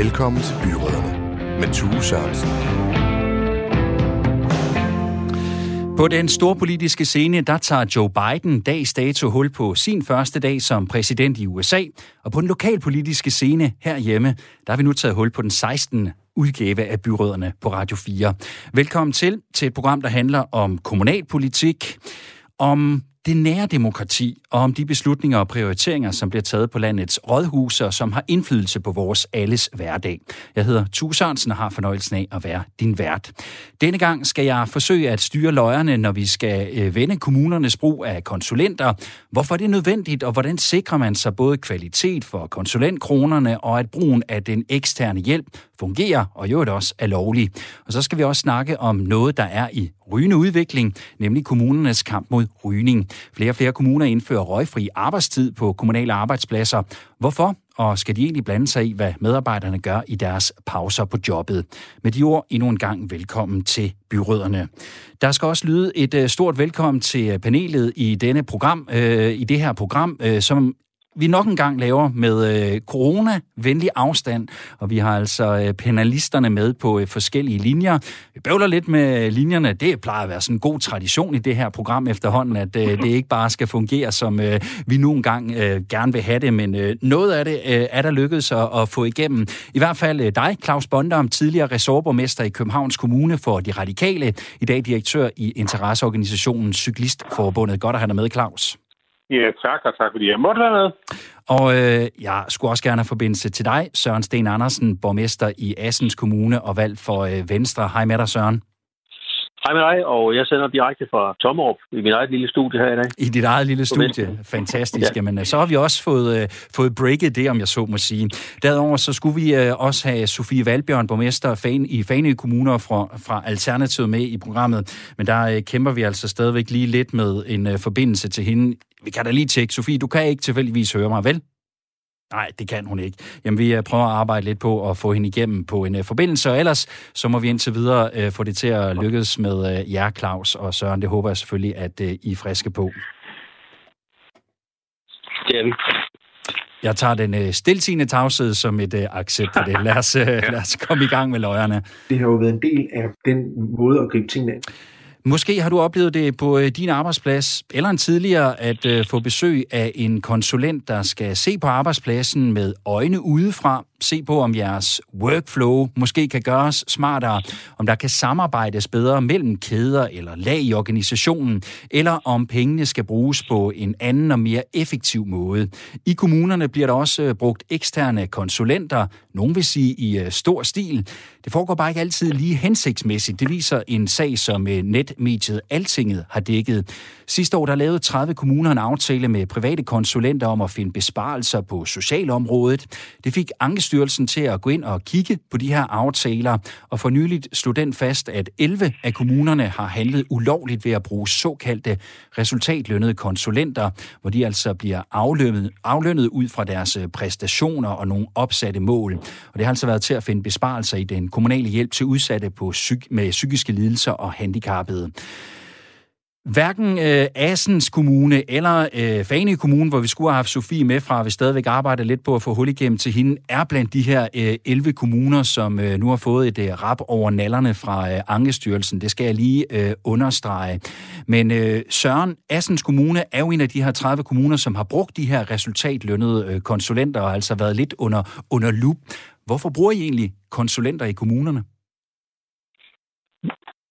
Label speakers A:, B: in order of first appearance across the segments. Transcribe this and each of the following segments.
A: Velkommen til Byråderne med Tue Sørensen.
B: På den storpolitiske scene, der tager Joe Biden dags dato hul på sin første dag som præsident i USA. Og på den lokalpolitiske scene herhjemme, der har vi nu taget hul på den 16. udgave af Byråderne på Radio 4. Velkommen til, til et program, der handler om kommunalpolitik, om det nære demokrati og om de beslutninger og prioriteringer, som bliver taget på landets rådhuse og som har indflydelse på vores alles hverdag. Jeg hedder Tue Sørensen og har fornøjelsen af at være din vært. Denne gang skal jeg forsøge at styre løjerne, når vi skal øh, vende kommunernes brug af konsulenter. Hvorfor er det nødvendigt, og hvordan sikrer man sig både kvalitet for konsulentkronerne og at brugen af den eksterne hjælp fungerer og jo også er lovlig. Og så skal vi også snakke om noget, der er i rygende udvikling, nemlig kommunernes kamp mod rygning. Flere og flere kommuner indfører røgfri arbejdstid på kommunale arbejdspladser. Hvorfor? Og skal de egentlig blande sig i, hvad medarbejderne gør i deres pauser på jobbet? Med de ord endnu en gang velkommen til byråderne. Der skal også lyde et øh, stort velkommen til øh, panelet i denne program, øh, i det her program, øh, som vi nok en gang laver med øh, corona-venlig afstand, og vi har altså øh, penalisterne med på øh, forskellige linjer. Vi bøvler lidt med linjerne. Det plejer at være sådan en god tradition i det her program efterhånden, at øh, det ikke bare skal fungere, som øh, vi nu engang øh, gerne vil have det, men øh, noget af det øh, er der lykkedes at, at få igennem. I hvert fald øh, dig, Claus Bondam, tidligere ressortborgmester i Københavns Kommune for De Radikale, i dag direktør i interesseorganisationen Cyklistforbundet. Godt at have dig med, Claus.
C: Ja, tak, og tak fordi jeg måtte være med.
B: Og øh, jeg skulle også gerne have forbindelse til dig, Søren Sten Andersen, borgmester i Assens Kommune og valgt for øh, Venstre. Hej med dig, Søren.
D: Hej med dig, og jeg sender direkte fra Tommerup i mit eget lille studie her i dag.
B: I dit eget lille studie. Fantastisk. ja. Jamen, så har vi også fået, øh, fået breaket det, om jeg så må sige. Derudover så skulle vi øh, også have Sofie Valbjørn, borgmester Fan, i Fanø Kommuner fra, fra Alternativet med i programmet. Men der øh, kæmper vi altså stadigvæk lige lidt med en øh, forbindelse til hende. Vi kan da lige tjekke. Sofie, du kan ikke tilfældigvis høre mig, vel? Nej, det kan hun ikke. Jamen, vi øh, prøver at arbejde lidt på at få hende igennem på en uh, forbindelse, og ellers så må vi indtil videre uh, få det til at lykkes med uh, jer, Claus og Søren. Det håber jeg selvfølgelig, at uh, I er friske på.
D: Det er vi.
B: Jeg tager den uh, stiltigende tavshed som et uh, accept for det. Lad os, uh, lad os komme i gang med løjerne.
E: Det har jo været en del af den måde at gribe tingene an.
B: Måske har du oplevet det på øh, din arbejdsplads, eller en tidligere, at øh, få besøg af en konsulent, der skal se på arbejdspladsen med øjne udefra, se på, om jeres workflow måske kan gøres smartere, om der kan samarbejdes bedre mellem kæder eller lag i organisationen, eller om pengene skal bruges på en anden og mere effektiv måde. I kommunerne bliver der også øh, brugt eksterne konsulenter, nogen vil sige i øh, stor stil. Det foregår bare ikke altid lige hensigtsmæssigt. Det viser en sag, som øh, netmediet Altinget har dækket. Sidste år der lavede 30 kommuner en aftale med private konsulenter om at finde besparelser på socialområdet. Det fik Ankestyrelsen til at gå ind og kigge på de her aftaler, og for nyligt slog den fast, at 11 af kommunerne har handlet ulovligt ved at bruge såkaldte resultatlønnede konsulenter, hvor de altså bliver aflønnet, aflønnet ud fra deres øh, præstationer og nogle opsatte mål. Og det har altså været til at finde besparelser i den kommunale hjælp til udsatte på psyk- med psykiske lidelser og handicappede. Hverken øh, Assens Kommune eller øh, Fanø Kommune, hvor vi skulle have haft Sofie med fra, vi stadigvæk arbejder lidt på at få hul igennem til hende, er blandt de her øh, 11 kommuner, som øh, nu har fået et øh, rap over nallerne fra øh, Ankestyrelsen. Det skal jeg lige øh, understrege. Men øh, Søren, Assens Kommune er jo en af de her 30 kommuner, som har brugt de her resultatlønnede øh, konsulenter og altså været lidt under, under lup. Hvorfor bruger I egentlig konsulenter i kommunerne?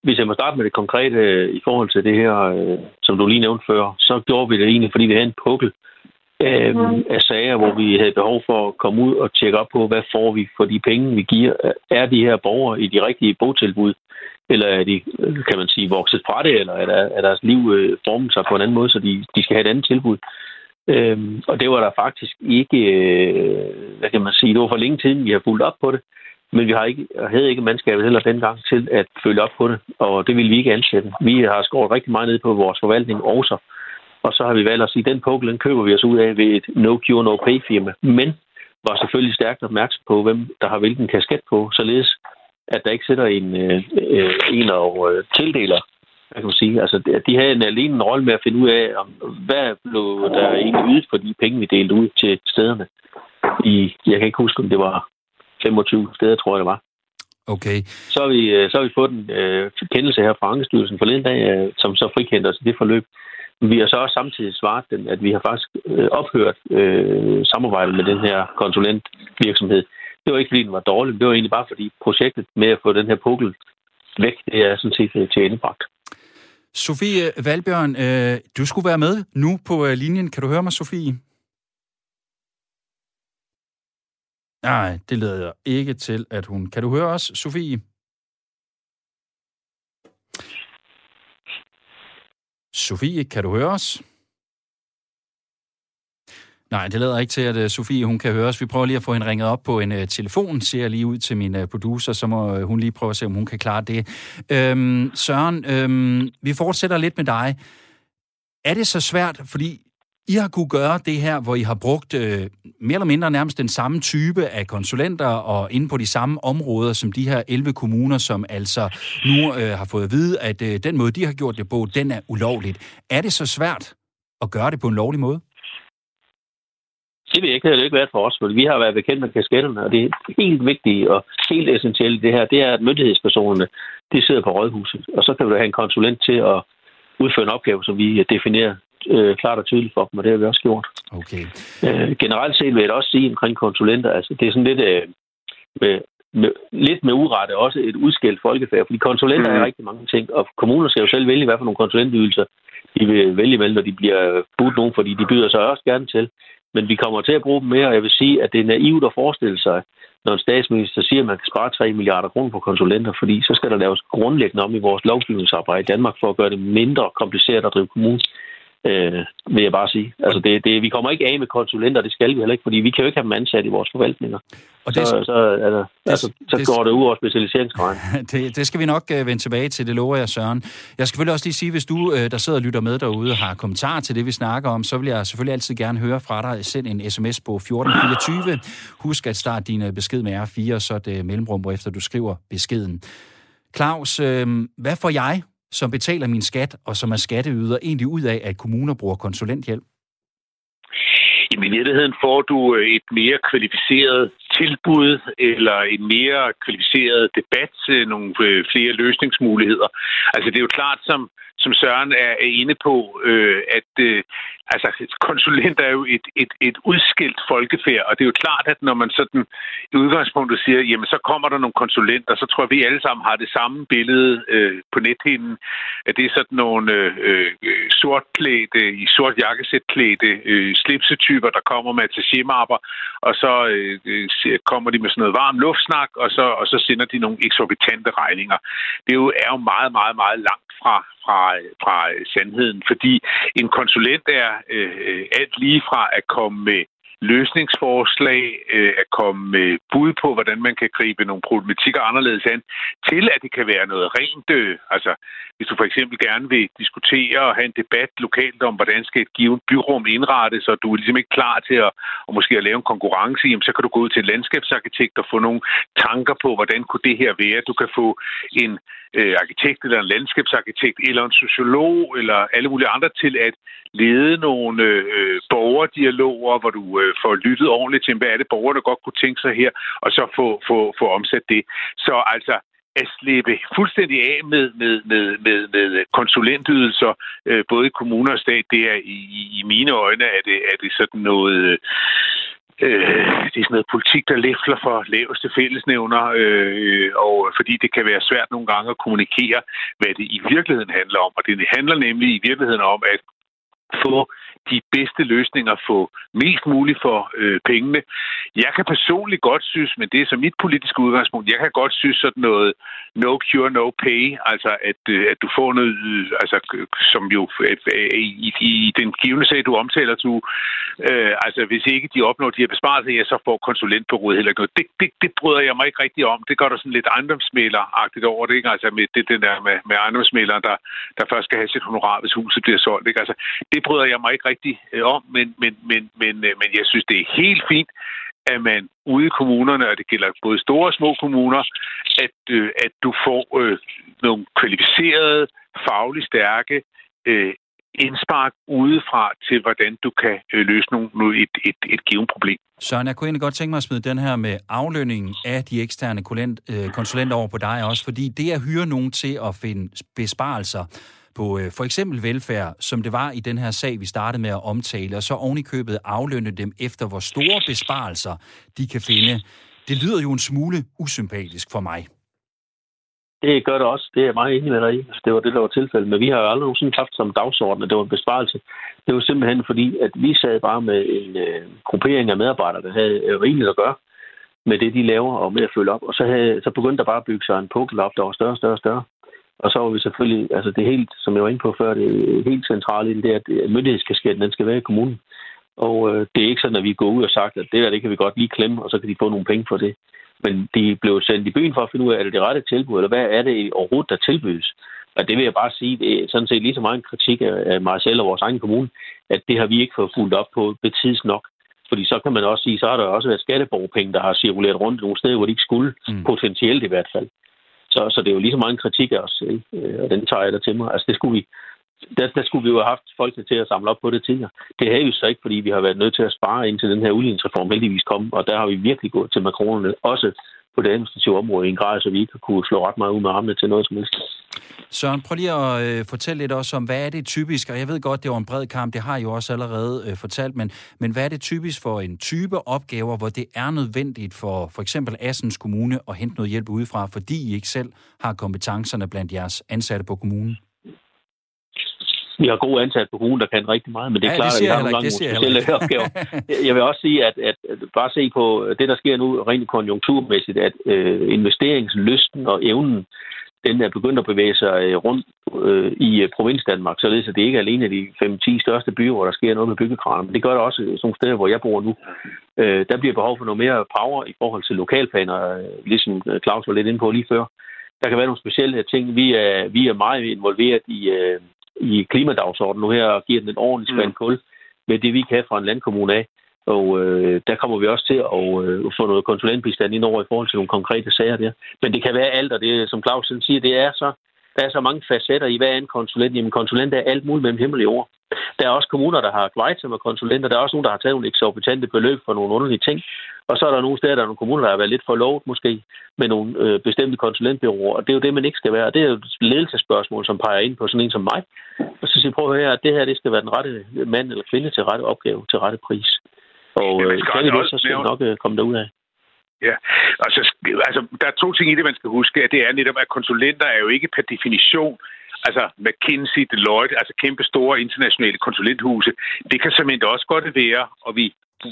D: Hvis jeg må starte med det konkrete øh, i forhold til det her, øh, som du lige nævnte før, så gjorde vi det egentlig, fordi vi havde en pukkel øh, af sager, hvor vi havde behov for at komme ud og tjekke op på, hvad får vi for de penge, vi giver. Er de her borgere i de rigtige botilbud? Eller er de, kan man sige, vokset fra det, eller er, der, er deres liv øh, formet sig på en anden måde, så de, de skal have et andet tilbud? Øhm, og det var der faktisk ikke, øh, hvad kan man sige, det var for længe tiden, vi har fulgt op på det. Men vi har ikke, havde ikke mandskabet heller dengang til at følge op på det, og det ville vi ikke ansætte. Vi har skåret rigtig meget ned på vores forvaltning også, og så har vi valgt at sige, at den pukkel, den køber vi os ud af ved et no-cure, no-pay firma. Men var selvfølgelig stærkt opmærksom på, hvem der har hvilken kasket på, således at der ikke sidder en, øh, øh, en og øh, tildeler hvad kan man sige, altså de havde en alene en rolle med at finde ud af, om, hvad blev der egentlig ydet for de penge, vi delte ud til stederne. I, jeg kan ikke huske, om det var 25 steder, tror jeg det var.
B: Okay.
D: Så har vi, øh, så har vi fået en øh, kendelse her fra Ankestyrelsen forleden dag, øh, som så frikendte os i det forløb. Vi har så også samtidig svaret dem, at vi har faktisk øh, ophørt øh, samarbejdet med den her konsulentvirksomhed. Det var ikke, fordi den var dårlig, men det var egentlig bare, fordi projektet med at få den her pukkel væk, det er sådan set øh, til endebragt.
B: Sofie Valbjørn, øh, du skulle være med nu på øh, linjen. Kan du høre mig, Sofie? Nej, det leder ikke til, at hun... Kan du høre os, Sofie? Sofie, kan du høre os? Nej, det lader ikke til, at uh, Sofie hun kan høre os. Vi prøver lige at få hende ringet op på en uh, telefon, ser jeg lige ud til min uh, producer, så må uh, hun lige prøve at se, om hun kan klare det. Øhm, Søren, øhm, vi fortsætter lidt med dig. Er det så svært, fordi i har kunne gøre det her, hvor I har brugt øh, mere eller mindre nærmest den samme type af konsulenter og inde på de samme områder som de her 11 kommuner, som altså nu øh, har fået at vide, at øh, den måde, de har gjort det på, den er ulovligt. Er det så svært at gøre det på en lovlig måde?
D: Det vil ikke, det har det ikke været for os, for vi har været bekendt med kasketterne, og det er helt vigtigt og helt essentielt det her, det er, at myndighedspersonerne, de sidder på rådhuset, og så kan du have en konsulent til at udføre en opgave, som vi definerer øh, klart og tydeligt for dem, og det har vi også gjort.
B: Okay.
D: Øh, generelt set vil jeg også sige omkring konsulenter, altså det er sådan lidt, øh, med, med, lidt med urette også et udskilt folkefærd, fordi konsulenter mm. er rigtig mange ting, og kommuner skal jo selv vælge, hvad for nogle konsulentydelser de vil vælge imellem, når de bliver budt nogen, fordi de byder sig også gerne til. Men vi kommer til at bruge dem mere, og jeg vil sige, at det er naivt at forestille sig, når en statsminister siger, at man kan spare 3 milliarder kroner på konsulenter, fordi så skal der laves grundlæggende om i vores lovgivningsarbejde i Danmark for at gøre det mindre kompliceret at drive kommune øh, vil jeg bare sige. Altså det, det, vi kommer ikke af med konsulenter, det skal vi heller ikke, fordi vi kan jo ikke have dem ansat i vores forvaltninger. Og det, så, så, altså, det, altså, så det, går det ud over specialiseringsgraden.
B: Det, det skal vi nok uh, vende tilbage til, det lover jeg, Søren. Jeg skal selvfølgelig også lige sige, hvis du, uh, der sidder og lytter med derude, har kommentarer til det, vi snakker om, så vil jeg selvfølgelig altid gerne høre fra dig. Send en sms på 1424. Husk at starte din uh, besked med R4, så det mellemrum, efter du skriver beskeden. Claus, øh, hvad får jeg som betaler min skat og som er skatteyder, egentlig ud af, at kommuner bruger konsulenthjælp?
F: I virkeligheden får du øh, et mere kvalificeret tilbud eller en mere kvalificeret debat, øh, nogle øh, flere løsningsmuligheder. Altså det er jo klart, som, som Søren er, er inde på, øh, at øh, altså, konsulenter er jo et, et, et udskilt folkefærd, og det er jo klart, at når man sådan i udgangspunktet siger, jamen så kommer der nogle konsulenter, så tror jeg, vi alle sammen har det samme billede øh, på nethinden, at det er sådan nogle øh, øh sortklædte, i sort jakkesætklædte øh, slipsetyper, der kommer med attachemapper, og så øh, Øh, kommer de med sådan noget varm luftsnak, og så, og så sender de nogle eksorbitante regninger. Det er jo, er jo meget, meget, meget langt fra, fra, fra sandheden, fordi en konsulent er øh, øh alt lige fra at komme med løsningsforslag, øh, at komme med bud på, hvordan man kan gribe nogle problematikker anderledes an, til at det kan være noget rent, øh, altså hvis du for eksempel gerne vil diskutere og have en debat lokalt om, hvordan skal et givet byrum indrettes, og du er ligesom ikke klar til at, og måske at lave en konkurrence, jamen, så kan du gå ud til en landskabsarkitekt og få nogle tanker på, hvordan kunne det her være. Du kan få en øh, arkitekt eller en landskabsarkitekt eller en sociolog eller alle mulige andre til at lede nogle øh, øh borgerdialoger, hvor du øh, Øh, får lyttet ordentligt til, hvad er det borgerne godt kunne tænke sig her, og så få, få, få omsat det. Så altså, at slippe fuldstændig af med, med, med, med, med konsulentydelser, øh, både i kommuner og stat, det er i, i mine øjne, er det, er det sådan noget... Øh, øh det er sådan noget politik, der læfler for laveste fællesnævner, øh, og fordi det kan være svært nogle gange at kommunikere, hvad det i virkeligheden handler om. Og det handler nemlig i virkeligheden om at få de bedste løsninger, få mest muligt for øh, pengene. Jeg kan personligt godt synes, men det er så mit politiske udgangspunkt, jeg kan godt synes sådan noget no cure, no pay, altså at, øh, at du får noget, øh, altså som jo øh, øh i, i den givende sag, du omtaler, du, øh, altså hvis ikke de opnår de her besparelser, ja, så får konsulentbureauet heller ikke noget. Det, det, det bryder jeg mig ikke rigtig om. Det gør der sådan lidt ejendomsmæleragtigt over det, ikke? Altså med det, det der med, med ejendomsmæleren, der, der først skal have sit honorar, hvis huset bliver solgt, ikke? Altså, det bryder jeg mig ikke rigtig øh, om, men, men, men, men, øh, men jeg synes, det er helt fint, at man ude i kommunerne, og det gælder både store og små kommuner, at, øh, at du får øh, nogle kvalificerede, fagligt stærke øh, indspark udefra til, hvordan du kan øh, løse nogle, et, et, et givet problem.
B: Søren, jeg kunne egentlig godt tænke mig at smide den her med aflønningen af de eksterne øh, konsulenter over på dig også, fordi det at hyre nogen til at finde besparelser på øh, for eksempel velfærd, som det var i den her sag, vi startede med at omtale, og så ovenikøbet aflønne dem efter, hvor store besparelser de kan finde. Det lyder jo en smule usympatisk for mig.
D: Det gør det også. Det er jeg meget enig med dig i. Altså, det var det, der var tilfældet. Men vi har jo aldrig nogensinde haft som dagsorden, at det var en besparelse. Det var simpelthen fordi, at vi sad bare med en øh, gruppering af medarbejdere, der havde øh, rigeligt at gøre med det, de laver, og med at følge op. Og så, havde, så begyndte der bare at bygge sig en pukkel op, der var større, større, større. Og så var vi selvfølgelig, altså det er helt, som jeg var inde på før, det er helt centralt i det, at myndighedskasketten, den skal være i kommunen. Og øh, det er ikke sådan, at vi går ud og sagt, at det der, det kan vi godt lige klemme, og så kan de få nogle penge for det. Men de blev sendt i byen for at finde ud af, er det det rette tilbud, eller hvad er det overhovedet, der tilbydes? Og det vil jeg bare sige, det er sådan set lige så meget en kritik af mig selv og vores egen kommune, at det har vi ikke fået fuldt op på betids nok. Fordi så kan man også sige, så har der også været skatteborgerpenge, der har cirkuleret rundt nogle steder, hvor de ikke skulle, mm. potentielt i hvert fald. Så, så det er jo lige så meget en kritik af os selv, øh, og den tager jeg der til mig. Altså det skulle vi, der, der skulle vi jo have haft folk til at samle op på det tidligere. Det havde vi så ikke, fordi vi har været nødt til at spare ind til den her udligningsreform heldigvis kom, og der har vi virkelig gået til makronerne, også på det administrative område i en grad, så vi ikke kunne slå ret meget ud med armene til noget som helst.
B: Søren, prøv lige at øh, fortælle lidt også om, hvad er det typisk, og jeg ved godt, det var en bred kamp, det har I jo også allerede øh, fortalt, men, men hvad er det typisk for en type opgaver, hvor det er nødvendigt for for eksempel Assens Kommune at hente noget hjælp udefra, fordi I ikke selv har kompetencerne blandt jeres ansatte på kommunen?
D: Vi har gode ansatte på kommunen, der kan rigtig meget, men det er ja, klart, det at vi har nogle gange specielle opgaver. Jeg vil også sige, at, at, bare se på det, der sker nu rent konjunkturmæssigt, at øh, investeringslysten og evnen, den er begyndt at bevæge sig øh, rundt øh, i øh, provins Danmark, således at det ikke er alene de 5-10 største byer, hvor der sker noget med byggekraner, men det gør det også sådan nogle steder, hvor jeg bor nu. Øh, der bliver behov for noget mere power i forhold til lokalplaner, øh, ligesom Claus var lidt inde på lige før. Der kan være nogle specielle ting. Vi er, vi er meget involveret i, øh, i klimadagsordenen nu her og giver den en ordentlig spand mm. kul med det, vi kan fra en landkommune af. Og øh, der kommer vi også til at øh, få noget konsulentbistand ind over i forhold til nogle konkrete sager der. Men det kan være alt, og det, som Claus siger, det er så der er så mange facetter i, hvad er en konsulent? Jamen, konsulent er alt muligt mellem himmel og jord. Der er også kommuner, der har kvejt med konsulenter. Der er også nogen, der har taget nogle eksorbitante beløb for nogle underlige ting. Og så er der nogle steder, der er nogle kommuner, der har været lidt for lovt måske med nogle øh, bestemte konsulentbyråer. Og det er jo det, man ikke skal være. Det er jo et ledelsesspørgsmål, som peger ind på sådan en som mig. Og så siger prøv at høre, at det her det skal være den rette mand eller kvinde til rette opgave, til rette pris. Og øh, kan det, så skal nok øh, komme derud af.
F: Ja, altså, altså der er to ting i det, man skal huske, at det er netop, at konsulenter er jo ikke per definition altså McKinsey, Deloitte, altså kæmpe store internationale konsulenthuse. Det kan simpelthen også godt være, og vi,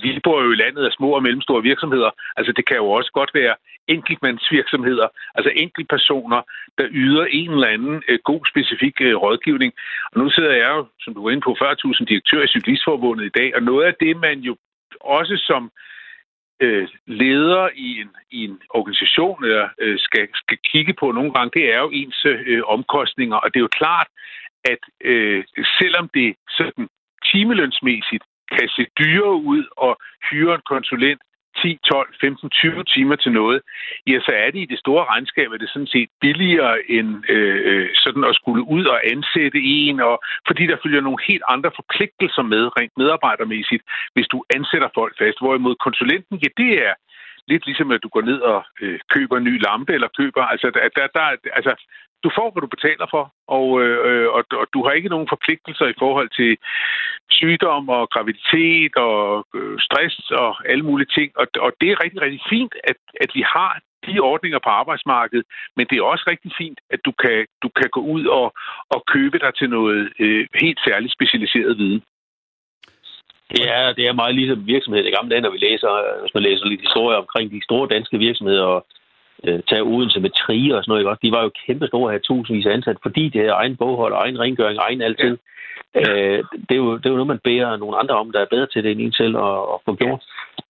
F: vi bor jo i landet af små og mellemstore virksomheder. Altså det kan jo også godt være enkeltmandsvirksomheder, altså enkeltpersoner, der yder en eller anden øh, god specifik øh, rådgivning. Og nu sidder jeg jo, som du var inde på, 40.000 direktør i Cyklistforbundet i dag, og noget af det, man jo også som øh, Øh, leder i en, i en organisation eller, øh, skal, skal kigge på nogle gange, det er jo ens øh, omkostninger. Og det er jo klart, at øh, selvom det sådan timelønsmæssigt kan se dyrere ud og hyre en konsulent, 10, 12, 15, 20 timer til noget, ja, så er det i det store regnskab, at det sådan set billigere end øh, øh, sådan at skulle ud og ansætte en, og fordi der følger nogle helt andre forpligtelser med rent medarbejdermæssigt, hvis du ansætter folk fast. Hvorimod konsulenten, ja, det er lidt ligesom, at du går ned og øh, køber en ny lampe, eller køber, altså, der, der, der, altså du får, hvad du betaler for, og, øh, og, og du har ikke nogen forpligtelser i forhold til sygdom og graviditet og øh, stress og alle mulige ting. Og, og det er rigtig, rigtig fint, at, at vi har de ordninger på arbejdsmarkedet, men det er også rigtig fint, at du kan, du kan gå ud og, og købe dig til noget øh, helt særligt specialiseret viden.
D: Det er, det er meget ligesom virksomheder i gamle dage, når vi læser, hvis man læser lidt historie omkring de store danske virksomheder og øh, tage Odense med Trier og sådan noget. Ikke? De var jo kæmpe store at have tusindvis af ansat, fordi det er egen boghold, egen rengøring, egen altid. Ja. Øh, det, er jo, det er jo noget, man beder nogle andre om, der er bedre til det end en selv at, at få gjort.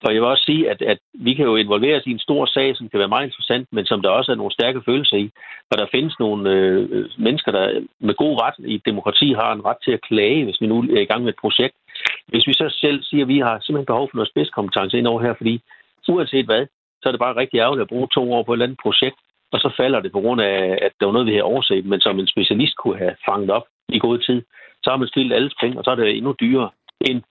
D: Og jeg vil også sige, at, at vi kan jo involveres i en stor sag, som kan være meget interessant, men som der også er nogle stærke følelser i. Og der findes nogle øh, mennesker, der med god ret i demokrati har en ret til at klage, hvis vi nu er i gang med et projekt. Hvis vi så selv siger, at vi har simpelthen behov for noget spidskompetence ind over her, fordi uanset hvad, så er det bare rigtig ærgerligt at bruge to år på et eller andet projekt, og så falder det på grund af, at der var noget, vi havde overset, men som en specialist kunne have fanget op i god tid. så har man stillet alle penge, og så er det endnu dyrere end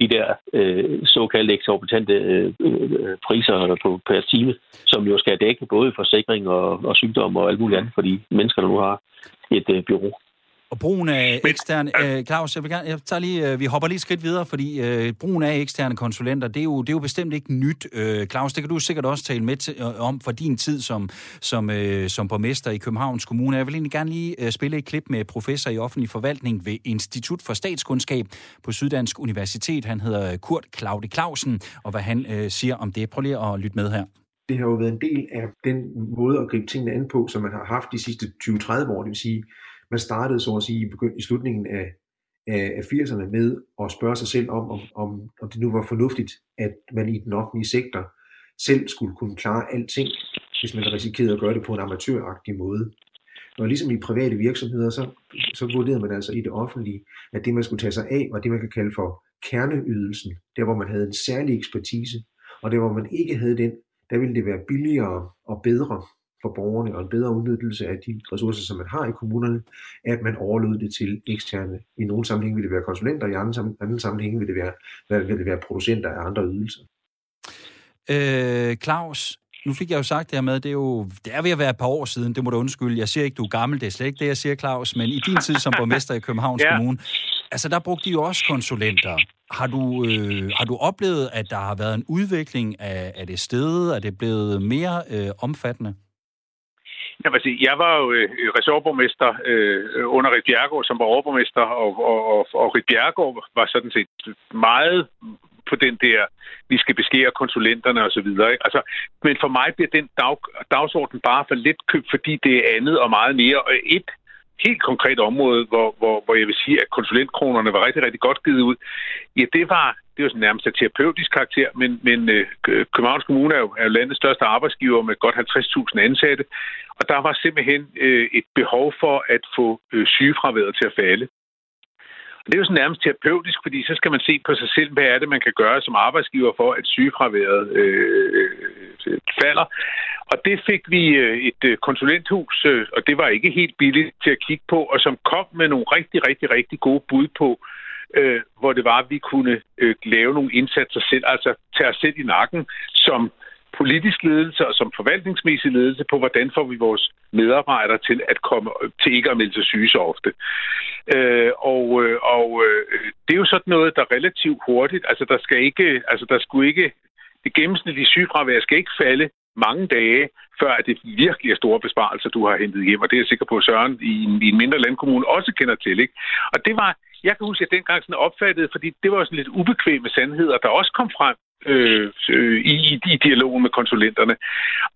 D: de der øh, såkaldte eksorbitante øh, øh, priser på, per time, som jo skal dække både forsikring og, og sygdom og alt muligt andet for de mennesker, der nu har et øh, bureau.
B: Og brugen af eksterne... Øh, Claus, jeg, vil gerne, jeg tager lige, øh, vi hopper lige et skridt videre, fordi øh, brugen af eksterne konsulenter, det er, jo, det er jo bestemt ikke nyt. Øh, Claus, det kan du sikkert også tale med til, øh, om for din tid som, som, øh, som borgmester i Københavns Kommune. Jeg vil egentlig gerne lige øh, spille et klip med professor i offentlig forvaltning ved Institut for Statskundskab på Syddansk Universitet. Han hedder Kurt Claude Clausen, og hvad han øh, siger om det. Prøv lige at lytte med her.
E: Det har jo været en del af den måde at gribe tingene an på, som man har haft de sidste 20-30 år. Det vil sige, man startede så at sige i slutningen af, af 80'erne med at spørge sig selv om, om, om, om det nu var fornuftigt, at man i den offentlige sektor selv skulle kunne klare alting, hvis man risikerede at gøre det på en amatøragtig måde. Og ligesom i private virksomheder, så, så vurderede man altså i det offentlige, at det man skulle tage sig af, var det man kan kalde for kerneydelsen, der hvor man havde en særlig ekspertise, og der hvor man ikke havde den, der ville det være billigere og bedre for borgerne og en bedre udnyttelse af de ressourcer, som man har i kommunerne, at man overlod det til eksterne. I nogle sammenhæng vil det være konsulenter, i andre, anden sammenhæng vil det være, vil det være producenter af andre ydelser.
B: Øh, Claus, nu fik jeg jo sagt det her med, det er jo det er ved at være et par år siden, det må du undskylde. Jeg siger ikke, du er gammel, det er slet ikke det, jeg siger, Claus, men i din tid som borgmester i Københavns ja. Kommune, altså der brugte de jo også konsulenter. Har du, øh, har du oplevet, at der har været en udvikling af, af det sted? Er det blevet mere øh, omfattende?
F: Jamen, altså, jeg var jo øh, ressortborgmester øh, under Rit Bjergård, som var overborgmester, og, og, og, og Rit Bjergård var sådan set meget på den der, vi skal beskære konsulenterne og så videre. Ikke? Altså, men for mig bliver den dag, dagsorden bare for lidt købt, fordi det er andet og meget mere. Og et helt konkret område, hvor, hvor, hvor jeg vil sige, at konsulentkronerne var rigtig, rigtig godt givet ud, ja, det var, det var sådan nærmest af terapeutisk karakter, men, men øh, Københavns Kommune er jo, er jo landets største arbejdsgiver med godt 50.000 ansatte, og der var simpelthen øh, et behov for at få øh, sygefraværet til at falde. Og det er jo sådan nærmest terapeutisk, fordi så skal man se på sig selv, hvad er det, man kan gøre som arbejdsgiver for, at sygefraværet øh, øh falder. Og det fik vi øh, et øh, konsulenthus, øh, og det var ikke helt billigt til at kigge på, og som kom med nogle rigtig, rigtig, rigtig gode bud på, øh, hvor det var, at vi kunne øh, lave nogle indsatser selv, altså tage os selv i nakken som politisk ledelse og som forvaltningsmæssig ledelse på, hvordan får vi vores medarbejdere til at komme til ikke at melde sig syge så ofte. Øh, og øh, og øh, det er jo sådan noget, der relativt hurtigt, altså der skal ikke, altså der skulle ikke, det gennemsnitlige sygefravær skal ikke falde mange dage, før at det virkelig er store besparelser, du har hentet hjem. Og det er jeg sikker på, at Søren i en, i en mindre landkommune også kender til. Ikke? Og det var, jeg kan huske, at jeg dengang sådan opfattede, fordi det var sådan lidt ubekvemme sandheder, der også kom frem øh, øh, i, i dialogen med konsulenterne.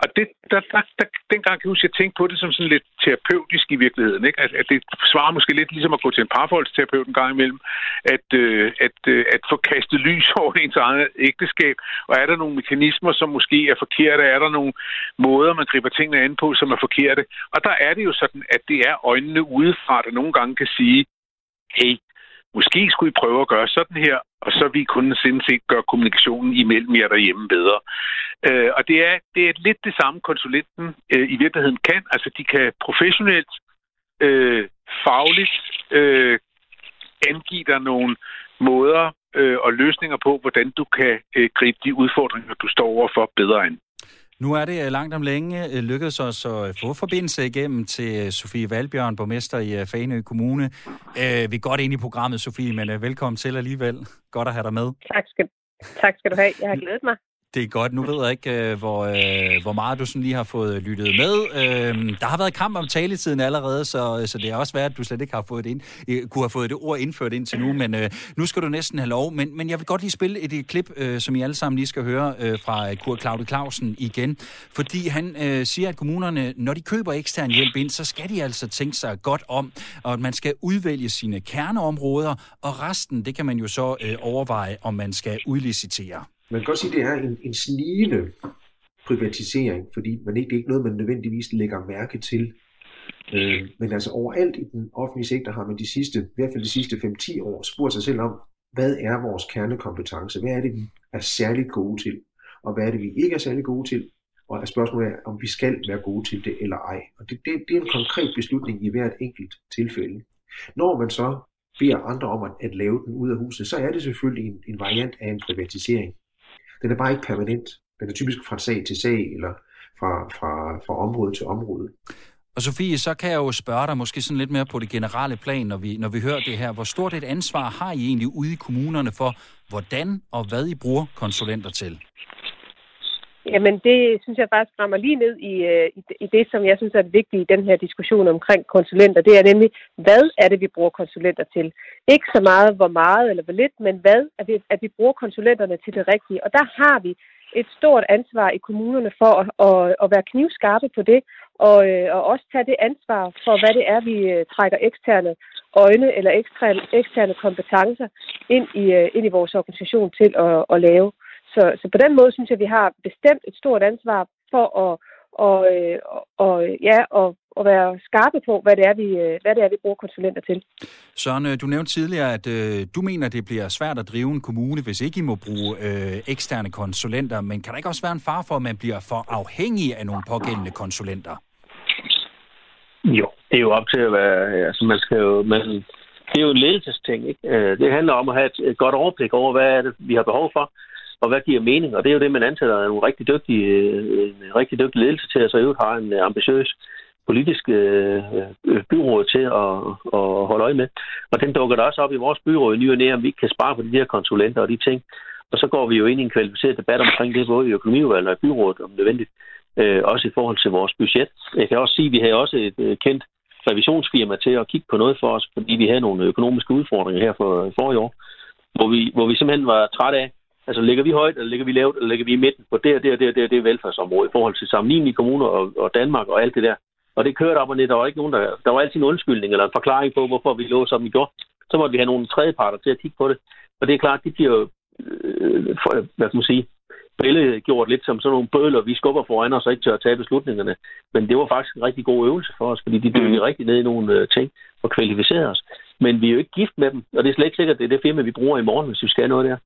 F: Og det, der, der, der, dengang kan jeg huske, at jeg tænkte på det som sådan lidt terapeutisk i virkeligheden. Ikke? At, at det svarer måske lidt ligesom at gå til en parforholdsterapeut en gang imellem, at, øh, at, øh, at få kastet lys over ens eget ægteskab. Og er der nogle mekanismer, som måske er forkerte? Er der nogle måder, man griber tingene an på, som er forkerte? Og der er det jo sådan, at det er øjnene udefra, der nogle gange kan sige, hey, Måske skulle I prøve at gøre sådan her, og så vi kunne sindssygt gøre kommunikationen imellem jer derhjemme bedre. Øh, og det er, det er lidt det samme, konsulenten øh, i virkeligheden kan. Altså, de kan professionelt, øh, fagligt øh, angive dig nogle måder øh, og løsninger på, hvordan du kan øh, gribe de udfordringer, du står overfor bedre end.
B: Nu er det øh, langt om længe øh, lykkedes os at øh, få forbindelse igennem til Sofie Valbjørn, borgmester i Fanø Kommune. Vi er godt ind i programmet, Sofie, men velkommen til alligevel. Godt at have dig med.
G: Tak skal, tak skal du have. Jeg har glædet mig.
B: Det er godt. Nu ved jeg ikke, øh, hvor, øh, hvor meget du sådan lige har fået lyttet med. Øh, der har været kamp om taletiden allerede, så, øh, så det er også værd, at du slet ikke har fået det ind, øh, kunne have fået det ord indført indtil nu, men øh, nu skal du næsten have lov. Men, men jeg vil godt lige spille et, et klip, øh, som I alle sammen lige skal høre øh, fra Kurt Claude Clausen igen, fordi han øh, siger, at kommunerne, når de køber ekstern hjælp ind, så skal de altså tænke sig godt om, og at man skal udvælge sine kerneområder, og resten, det kan man jo så øh, overveje, om man skal udlicitere.
E: Man kan godt sige, at det er en, en snigende privatisering, fordi man ikke, det er ikke noget, man nødvendigvis lægger mærke til. Øh, men altså overalt i den offentlige sektor har man de sidste, i hvert fald de sidste 5-10 år spurgt sig selv om, hvad er vores kernekompetence? Hvad er det, vi er særligt gode til? Og hvad er det, vi ikke er særlig gode til? Og spørgsmålet er, om vi skal være gode til det eller ej. Og det, det, det er en konkret beslutning i hvert enkelt tilfælde. Når man så beder andre om at, at lave den ud af huset, så er det selvfølgelig en, en variant af en privatisering. Den er bare ikke permanent. Den er typisk fra sag til sag, eller fra, fra, fra område til område.
B: Og Sofie, så kan jeg jo spørge dig måske sådan lidt mere på det generelle plan, når vi, når vi hører det her. Hvor stort et ansvar har I egentlig ude i kommunerne for, hvordan og hvad I bruger konsulenter til?
G: Jamen, det synes jeg faktisk rammer lige ned i, øh, i, i det, som jeg synes er det vigtige i den her diskussion omkring konsulenter. Det er nemlig, hvad er det, vi bruger konsulenter til? Ikke så meget, hvor meget eller hvor lidt, men hvad er det, at vi bruger konsulenterne til det rigtige? Og der har vi et stort ansvar i kommunerne for at, at, at være knivskarpe på det, og, øh, og også tage det ansvar for, hvad det er, vi øh, trækker eksterne øjne eller eksterne, eksterne kompetencer ind i, ind i vores organisation til at, at lave. Så, så på den måde synes jeg, at vi har bestemt et stort ansvar for at og, og, og, ja, og, og være skarpe på, hvad det, er, vi, hvad det er, vi bruger konsulenter til.
B: Søren, øh, du nævnte tidligere, at øh, du mener, det bliver svært at drive en kommune, hvis ikke I må bruge øh, eksterne konsulenter. Men kan der ikke også være en far for, at man bliver for afhængig af nogle pågældende konsulenter?
D: Jo, det er jo op til at være... Altså, man skal jo... Man, det er jo en ledelsesting, ikke? Øh, det handler om at have et, et godt overblik over, hvad er det, vi har behov for og hvad giver mening? Og det er jo det, man ansætter en rigtig dygtig, en øh, øh, rigtig dygtig ledelse til, at så øvrigt har en øh, ambitiøs politisk øh, byråd til at, at holde øje med. Og den dukker der også op i vores byråd i ny og næ, om vi ikke kan spare på de her konsulenter og de ting. Og så går vi jo ind i en kvalificeret debat omkring det, både i økonomiudvalget og i byrådet, om nødvendigt. Øh, også i forhold til vores budget. Jeg kan også sige, at vi har også et kendt revisionsfirma til at kigge på noget for os, fordi vi havde nogle økonomiske udfordringer her for forrige år, hvor vi, hvor vi simpelthen var trætte af, Altså ligger vi højt, eller ligger vi lavt, eller ligger vi i midten på det og det og det og det, det velfærdsområde i forhold til sammenlignelige kommuner og, og Danmark og alt det der. Og det kørte op og ned. Der var ikke nogen, der, der var altid en undskyldning eller en forklaring på, hvorfor vi lå, som vi gjorde. Så måtte vi have nogle tredjeparter til at kigge på det. Og det er klart, de bliver jo, øh, for, hvad kan man sige, gjort lidt som sådan nogle bødler, vi skubber foran os og ikke tør at tage beslutningerne. Men det var faktisk en rigtig god øvelse for os, fordi de dykkede mm. rigtig ned i nogle øh, ting og kvalificerede os. Men vi er jo ikke gift med dem, og det er slet ikke sikkert, at det er det firma, vi bruger i morgen, hvis vi skal noget der.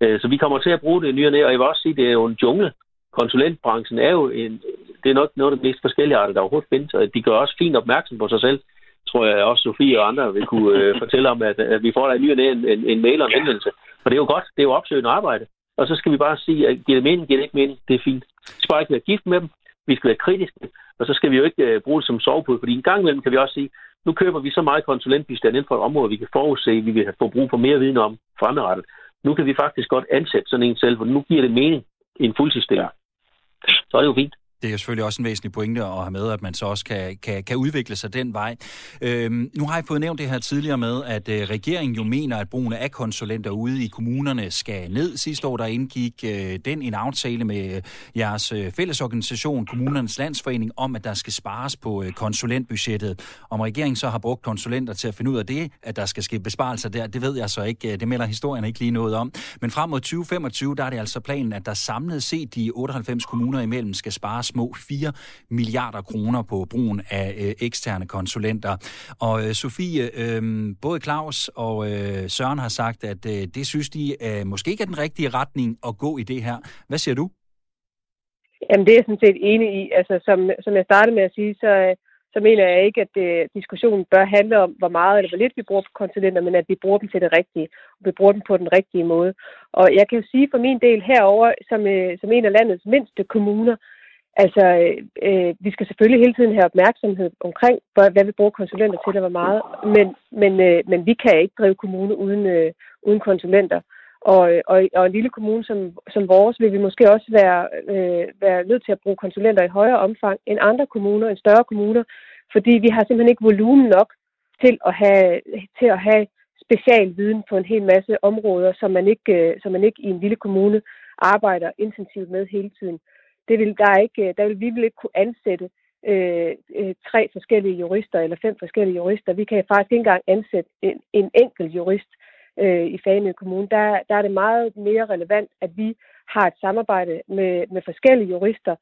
D: Øh, så vi kommer til at bruge det nye og, og jeg vil også sige, at det er jo en jungle. Konsulentbranchen er jo en, det er nok noget af det mest forskellige arter, der overhovedet findes, og de gør også fint opmærksom på sig selv. Tror jeg også Sofie og andre vil kunne øh, fortælle om, at, at vi får der en ny og en, en, en mail og en henvendelse. For det er jo godt, det er jo opsøgende arbejde. Og så skal vi bare sige, at giver det mening, giver det ikke mening, det er fint. Vi skal bare ikke være gift med dem, vi skal være kritiske, og så skal vi jo ikke øh, bruge det som sovepude, fordi en gang imellem kan vi også sige, nu køber vi så meget konsulentbistand inden for et område, vi kan forudse, vi vil få brug for mere viden om fremadrettet. Nu kan vi faktisk godt ansætte sådan en selv, for nu giver det mening i en fuldtidsstilling. Ja. Så er det jo fint
B: det er selvfølgelig også en væsentlig pointe at have med, at man så også kan, kan, kan udvikle sig den vej. Øhm, nu har jeg fået nævnt det her tidligere med, at øh, regeringen jo mener, at brugen af konsulenter ude i kommunerne skal ned. Sidste år der indgik øh, den en aftale med øh, jeres øh, fællesorganisation, Kommunernes Landsforening, om at der skal spares på øh, konsulentbudgettet. Om regeringen så har brugt konsulenter til at finde ud af det, at der skal ske besparelser der, det ved jeg så ikke. Det melder historien ikke lige noget om. Men frem mod 2025, der er det altså planen, at der samlet set de 98 kommuner imellem skal spares små 4 milliarder kroner på brugen af øh, eksterne konsulenter. Og øh, Sofie, øh, både Claus og øh, Søren har sagt, at øh, det synes de øh, måske ikke er den rigtige retning at gå i det her. Hvad siger du?
G: Jamen, det er jeg sådan set enig i. Altså, som, som jeg startede med at sige, så, øh, så mener jeg ikke, at det, diskussionen bør handle om, hvor meget eller hvor lidt vi bruger på konsulenter, men at vi bruger dem til det rigtige, og vi bruger dem på den rigtige måde. Og jeg kan jo sige for min del herover som, øh, som en af landets mindste kommuner, Altså, øh, øh, vi skal selvfølgelig hele tiden have opmærksomhed omkring, hvad vi bruger konsulenter til, og hvor meget. Men, men, øh, men vi kan ikke drive kommune uden, øh, uden konsulenter. Og, og, og en lille kommune som, som vores vil vi måske også være, øh, være nødt til at bruge konsulenter i højere omfang end andre kommuner, end større kommuner, fordi vi har simpelthen ikke volumen nok til at have, til at have specialviden på en hel masse områder, som man ikke, øh, som man ikke i en lille kommune arbejder intensivt med hele tiden det vil, der ikke, øh, der vil, vi vil ikke kunne ansætte øh, øh, tre forskellige jurister eller fem forskellige jurister. Vi kan faktisk ikke engang ansætte en, en enkelt jurist øh, i Fane Kommune. Der, der er det meget mere relevant, at vi har et samarbejde med, med forskellige jurister,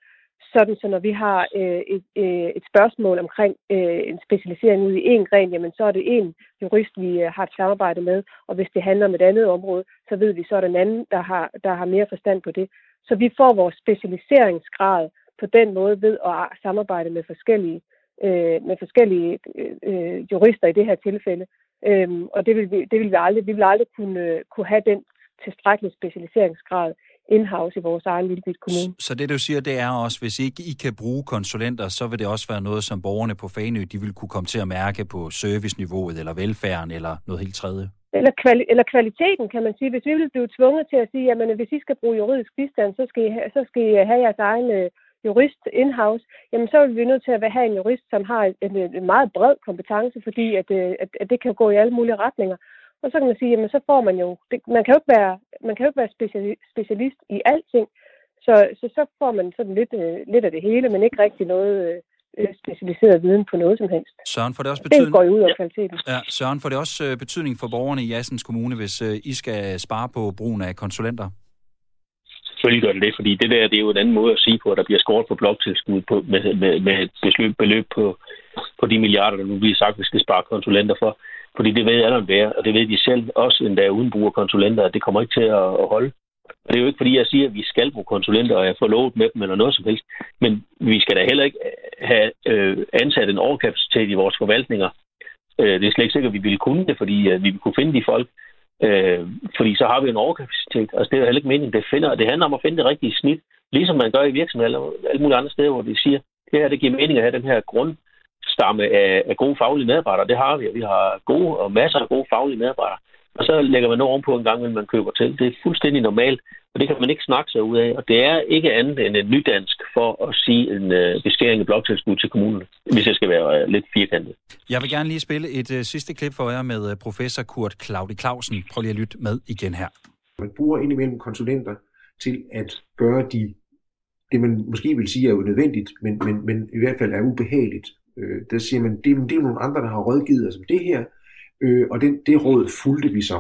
G: sådan så når vi har øh, et, øh, et spørgsmål omkring øh, en specialisering ud i en gren, jamen så er det en jurist, vi øh, har et samarbejde med, og hvis det handler om et andet område, så ved vi, så er der en anden, der har, der har mere forstand på det. Så vi får vores specialiseringsgrad på den måde ved at samarbejde med forskellige, øh, med forskellige øh, jurister i det her tilfælde, Øhm, og det vil, vi, det vil vi aldrig. Vi vil aldrig kunne, øh, kunne have den tilstrækkelige specialiseringsgrad in-house i vores egen lille kommune.
B: Så det, du siger, det er også, hvis ikke I kan bruge konsulenter, så vil det også være noget, som borgerne på Fanø, de vil kunne komme til at mærke på serviceniveauet, eller velfærden, eller noget helt tredje?
G: Eller, kvali- eller kvaliteten, kan man sige. Hvis vi vil blive tvunget til at sige, at hvis I skal bruge juridisk bistand, så skal I, ha- så skal I have jeres egen øh, jurist in-house, jamen så er vi nødt til at have en jurist, som har en, en meget bred kompetence, fordi at, øh, at, at det kan gå i alle mulige retninger. Og så kan man sige, jamen så får man jo, det, man kan jo ikke være, man kan jo ikke være specialist i alting, så, så så får man sådan lidt, øh, lidt af det hele, men ikke rigtig noget øh, specialiseret viden på noget som helst.
B: Søren, får det også betydning?
G: Det går ud over kvaliteten.
B: Ja, Søren, får det også øh, betydning for borgerne i Assens Kommune, hvis øh, I skal spare på brugen af konsulenter?
D: Selvfølgelig gør det det, fordi det der det er jo en anden måde at sige på, at der bliver skåret på bloktilskud på, med, med, med et beløb, beløb på, på de milliarder, der nu bliver sagt, at vi skal spare konsulenter for. Fordi det ved alle være, og det ved de selv, også endda uden brug af konsulenter, at det kommer ikke til at holde. Og det er jo ikke, fordi jeg siger, at vi skal bruge konsulenter, og jeg får lovet med dem eller noget som helst. Men vi skal da heller ikke have øh, ansat en overkapacitet i vores forvaltninger. Øh, det er slet ikke sikkert, at vi ville kunne det, fordi øh, vi kunne finde de folk. Øh, fordi så har vi en overkapacitet. Altså, det er jo heller ikke meningen. Det, finder, det handler om at finde det rigtige snit, ligesom man gør i virksomheder eller alle mulige andre steder, hvor de siger, det her det giver mening at have den her grund, stamme af, af gode faglige medarbejdere. Det har vi, og vi har gode og masser af gode faglige medarbejdere. Og så lægger man noget ovenpå en gang, når man køber til. Det er fuldstændig normalt, og det kan man ikke snakke sig ud af. Og det er ikke andet end en nydansk for at sige en uh, beskæring af bloktilskud til kommunen, hvis jeg skal være uh, lidt firkantet.
B: Jeg vil gerne lige spille et uh, sidste klip for jer med uh, professor Kurt Claudi Clausen. Prøv lige at lytte med igen her.
E: Man bruger indimellem konsulenter til at gøre de, det, man måske vil sige er unødvendigt, men, men, men i hvert fald er ubehageligt Øh, der siger man, det, det er nogle andre, der har rådgivet os om det her, øh, og den, det råd fulgte vi så.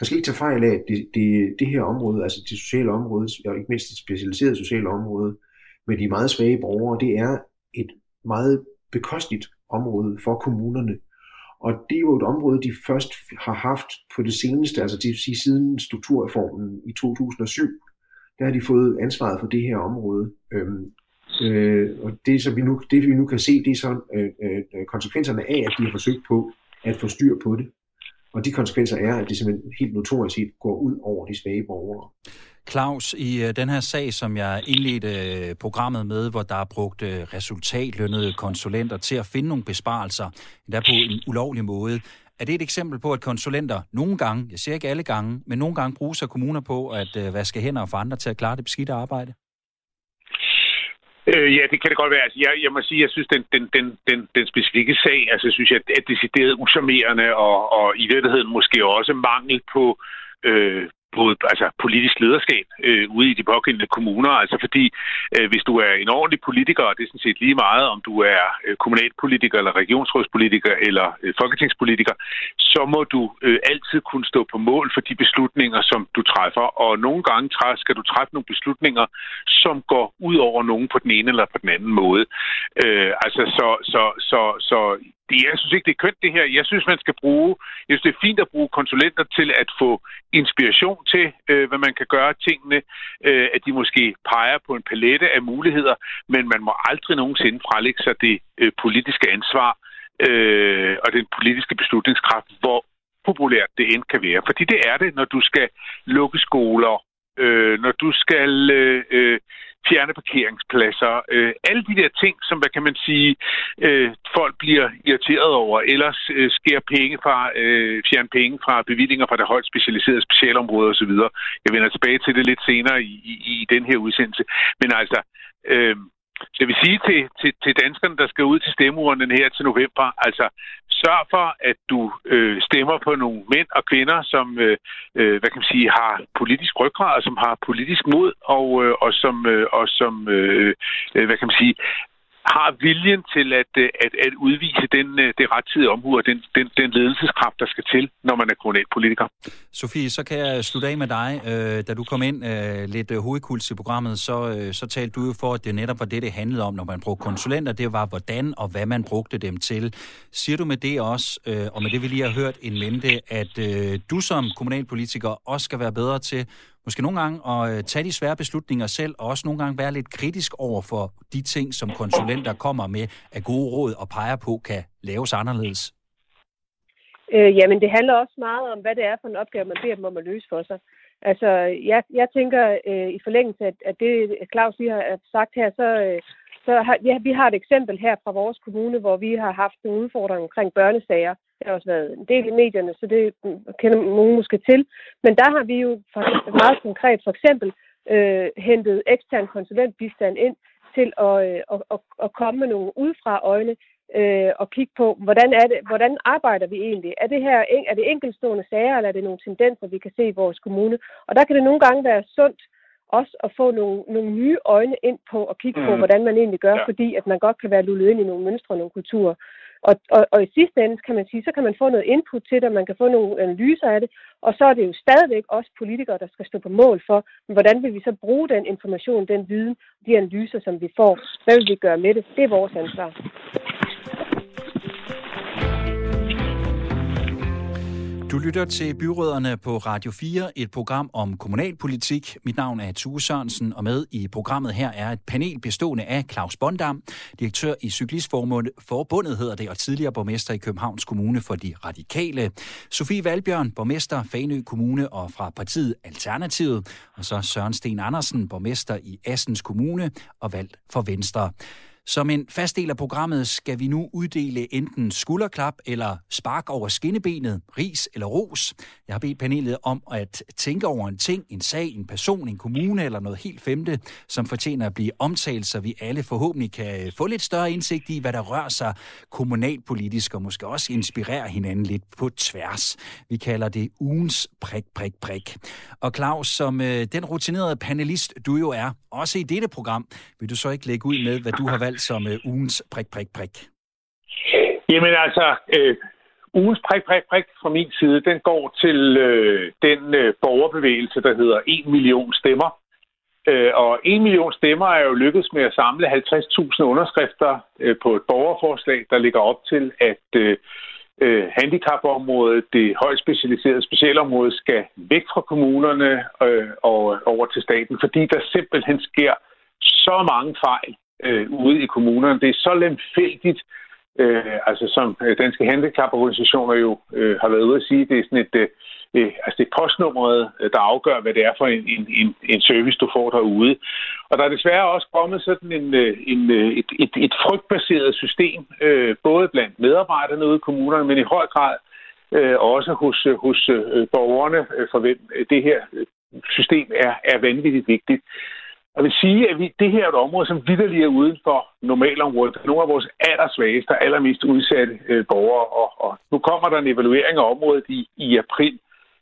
E: Man skal ikke tage fejl af, at det, det, det her område, altså det sociale område, og ikke mindst det specialiserede sociale område, med de meget svage borgere, det er et meget bekosteligt område for kommunerne. Og det er jo et område, de først har haft på det seneste, altså det vil sige siden strukturreformen i 2007, der har de fået ansvaret for det her område. Øhm, Øh, og det, som vi nu, det, vi nu kan se, det er så øh, øh, konsekvenserne af, at de har forsøgt på at få styr på det. Og de konsekvenser er, at det simpelthen helt notorisk set går ud over de svage borgere.
B: Claus, i øh, den her sag, som jeg indledte øh, programmet med, hvor der er brugt øh, resultatlønnede konsulenter til at finde nogle besparelser, der på en ulovlig måde, er det et eksempel på, at konsulenter nogle gange, jeg siger ikke alle gange, men nogle gange bruges af kommuner på at vaske hænder og få andre til at klare det beskidte arbejde?
F: Øh, ja, det kan det godt være. Altså, jeg, jeg må sige, jeg synes, den, den, den, den, den specifikke sag, altså synes jeg, er decideret usammerende og, og i virkeligheden måske også mangel på, øh, både altså, politisk lederskab øh, ude i de pågældende kommuner. Altså fordi, øh, hvis du er en ordentlig politiker, og det er sådan set lige meget, om du er øh, kommunalpolitiker, eller regionsrådspolitiker, eller øh, folketingspolitiker, så må du øh, altid kunne stå på mål for de beslutninger, som du træffer. Og nogle gange skal du træffe nogle beslutninger, som går ud over nogen på den ene eller på den anden måde. Øh, altså, så, så, så, så det, jeg synes ikke, det er kønt det her. Jeg synes, man skal bruge, jeg synes, det er fint at bruge konsulenter til at få inspiration til, øh, hvad man kan gøre tingene, øh, at de måske peger på en palette af muligheder, men man må aldrig nogensinde frelægge sig det øh, politiske ansvar øh, og den politiske beslutningskraft, hvor populært det end kan være. Fordi det er det, når du skal lukke skoler, øh, når du skal øh, øh fjerne parkeringspladser, øh, alle de der ting, som, hvad kan man sige, øh, folk bliver irriteret over, ellers øh, sker penge fra, øh, fjerne penge fra bevillinger fra det højt specialiserede specialområde osv. Jeg vender tilbage til det lidt senere i, i, i den her udsendelse. Men altså, øh, jeg vil sige til, til, til danskerne, der skal ud til stemmeurnen her til november, altså sørg for, at du øh, stemmer på nogle mænd og kvinder, som øh, øh, hvad kan man sige, har politisk ryggrad, som har politisk mod, og, øh, og som, øh, og som øh, øh hvad kan man sige, har viljen til at, øh, at, at udvise den, øh, det rettidige omhu og den, den, den ledelseskraft, der skal til, når man er kommunalpolitiker.
B: Sofie, så kan jeg slutte af med dig. Øh, da du kom ind lidt hovedkuls i programmet, så, så talte du jo for, at det netop var det, det handlede om, når man brugte konsulenter. Det var, hvordan og hvad man brugte dem til. Siger du med det også, og med det vi lige har hørt en mente, at du som kommunalpolitiker også skal være bedre til måske nogle gange at øh, tage de svære beslutninger selv, og også nogle gange være lidt kritisk over for de ting, som konsulenter kommer med af gode råd og peger på, kan laves anderledes?
G: Øh, jamen, det handler også meget om, hvad det er for en opgave, man beder dem om at løse for sig. Altså, jeg, jeg tænker, øh, i forlængelse af, af det, Claus lige har sagt her, så, øh, så har, ja, vi har et eksempel her fra vores kommune, hvor vi har haft en udfordring omkring børnesager. Det har også været en del i medierne, så det kender nogen måske til. Men der har vi jo faktisk meget konkret for eksempel øh, hentet ekstern konsulentbistand ind til at, øh, at, at, at komme med nogle udefra øjne øh, og kigge på, hvordan, er det, hvordan arbejder vi egentlig? Er det her er det enkeltstående sager, eller er det nogle tendenser, vi kan se i vores kommune? Og der kan det nogle gange være sundt også at få nogle, nogle nye øjne ind på og kigge mm. på, hvordan man egentlig gør, ja. fordi at man godt kan være lullet ind i nogle mønstre og nogle kulturer. Og, og, og i sidste ende kan man sige, så kan man få noget input til det, man kan få nogle analyser af det, og så er det jo stadigvæk også politikere, der skal stå på mål for, hvordan vil vi så bruge den information, den viden, de analyser, som vi får. Hvad vil vi gøre med det? Det er vores ansvar.
B: Du lytter til Byråderne på Radio 4, et program om kommunalpolitik. Mit navn er Tue Sørensen, og med i programmet her er et panel bestående af Claus Bondam, direktør i Cyklistforbundet hedder det, og tidligere borgmester i Københavns Kommune for de Radikale. Sofie Valbjørn, borgmester Fanø Kommune og fra partiet Alternativet, og så Søren Sten Andersen, borgmester i Assens Kommune og valgt for Venstre. Som en fast del af programmet skal vi nu uddele enten skulderklap eller spark over skinnebenet, ris eller ros. Jeg har bedt panelet om at tænke over en ting, en sag, en person, en kommune eller noget helt femte, som fortjener at blive omtalt, så vi alle forhåbentlig kan få lidt større indsigt i, hvad der rører sig kommunalpolitisk, og måske også inspirere hinanden lidt på tværs. Vi kalder det ugens prik, prik, prik. Og Claus, som øh, den rutinerede panelist, du jo er, også i dette program, vil du så ikke lægge ud med, hvad du har valgt som øh, ugens prik, prik, prik?
F: Jamen altså, øh, ugens prik, prik, prik fra min side, den går til øh, den øh, borgerbevægelse, der hedder 1 million stemmer. Øh, og 1 million stemmer er jo lykkedes med at samle 50.000 underskrifter øh, på et borgerforslag, der ligger op til, at øh, øh, handicapområdet, det højt specialiserede specialområde, skal væk fra kommunerne øh, og over til staten, fordi der simpelthen sker så mange fejl øh, ude i kommunerne. Det er så lemfældigt, øh, altså som øh, danske handicaporganisationer jo øh, har været ude at sige, det er sådan et, øh, øh altså det er postnummeret, øh, der afgør, hvad det er for en, en, en, en service, du får derude. Og der er desværre også kommet sådan en, en, et, et, et frygtbaseret system, øh, både blandt medarbejderne ude i kommunerne, men i høj grad øh, også hos, hos øh, borgerne, for hvem det her system er, er vanvittigt vigtigt. Jeg vil sige, at vi, det her er et område, som vidderligt er uden for normalområdet. Det er nogle af vores allersvageste og allermest udsatte øh, borgere. Og, og nu kommer der en evaluering af området i, i april.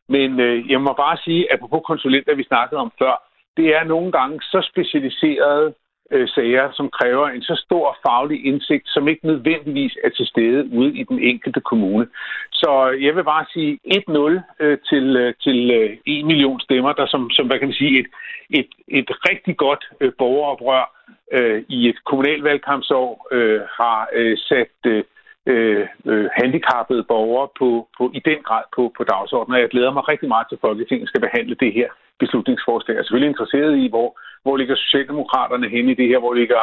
F: Men øh, jeg må bare sige, at på konsulenter, vi snakkede om før, det er nogle gange så specialiseret øh, sager, som kræver en så stor faglig indsigt, som ikke nødvendigvis er til stede ude i den enkelte kommune. Så jeg vil bare sige 1-0 øh, til, øh, til øh, 1 million stemmer, der som, som hvad kan man sige, et, et, et rigtig godt øh, borgeroprør øh, i et kommunalvalgkampsår øh, har øh, sat øh, øh, øh, handicappede borgere på, på, i den grad på, på dagsordenen. Og jeg glæder mig rigtig meget til, at Folketinget skal behandle det her beslutningsforslag. Jeg er selvfølgelig interesseret i, hvor, hvor ligger Socialdemokraterne henne i det her, hvor ligger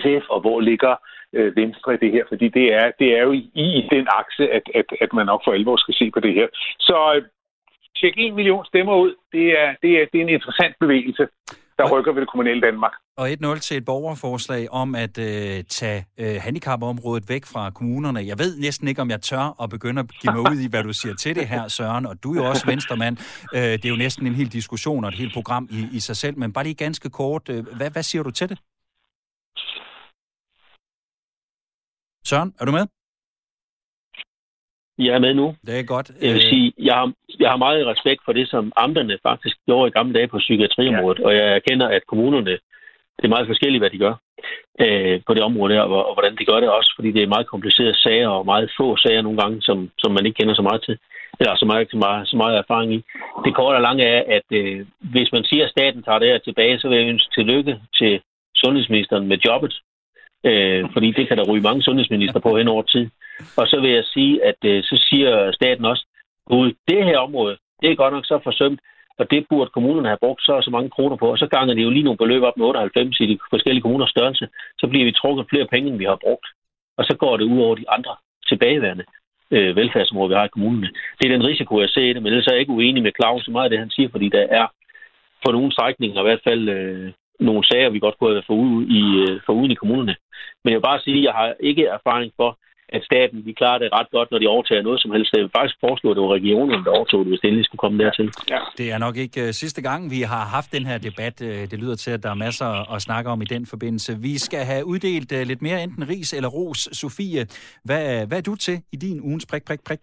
F: SF, og hvor ligger øh, Venstre i det her, fordi det er, det er jo i, i den akse, at, at, at man nok for alvor skal se på det her. Så øh, tjek en million stemmer ud, det er, det er, det er en interessant bevægelse der rykker ved det kommunale Danmark.
B: Og 1-0 til et borgerforslag om at øh, tage øh, handicapområdet væk fra kommunerne. Jeg ved næsten ikke, om jeg tør at begynde at give mig ud i, hvad du siger til det her, Søren. Og du er jo også venstremand. Øh, det er jo næsten en hel diskussion og et helt program i, i sig selv. Men bare lige ganske kort, øh, hvad, hvad siger du til det? Søren, er du med?
D: Jeg er med nu.
B: Det er godt.
D: Jeg vil øh, sige, jeg har, jeg har meget respekt for det, som amterne faktisk gjorde i gamle dage på psykiatriområdet, ja. og jeg erkender, at kommunerne, det er meget forskelligt, hvad de gør øh, på det område her, og, og hvordan de gør det også, fordi det er meget komplicerede sager, og meget få sager nogle gange, som, som man ikke kender så meget til, eller så meget, så meget, så meget erfaring i. Det korte og lange er, at øh, hvis man siger, at staten tager det her tilbage, så vil jeg ønske tillykke til sundhedsministeren med jobbet, øh, fordi det kan der ryge mange sundhedsminister på hen over tid. Og så vil jeg sige, at øh, så siger staten også, gud, det her område, det er godt nok så forsømt, og det burde kommunerne have brugt så og så mange kroner på, og så ganger det jo lige nogle beløb op med 98 i de forskellige kommuners størrelse, så bliver vi trukket flere penge, end vi har brugt. Og så går det ud over de andre tilbageværende. øh, velfærdsområder, vi har i kommunerne. Det er den risiko, jeg ser i det, men ellers er jeg ikke uenig med Claus så meget af det, han siger, fordi der er for nogle strækninger i hvert fald øh, nogle sager, vi godt kunne have fået ud i, øh, for uden i kommunerne. Men jeg vil bare sige, at jeg har ikke erfaring for, at staten de klarer det ret godt, når de overtager noget som helst. Jeg vil faktisk foreslå, at det var regionerne, der overtog det, hvis det endelig skulle komme dertil.
B: Ja. Det er nok ikke uh, sidste gang, vi har haft den her debat. Uh, det lyder til, at der er masser at snakke om i den forbindelse. Vi skal have uddelt uh, lidt mere enten ris eller ros. Sofie, hvad, hvad er du til i din ugens prik, prik, prik?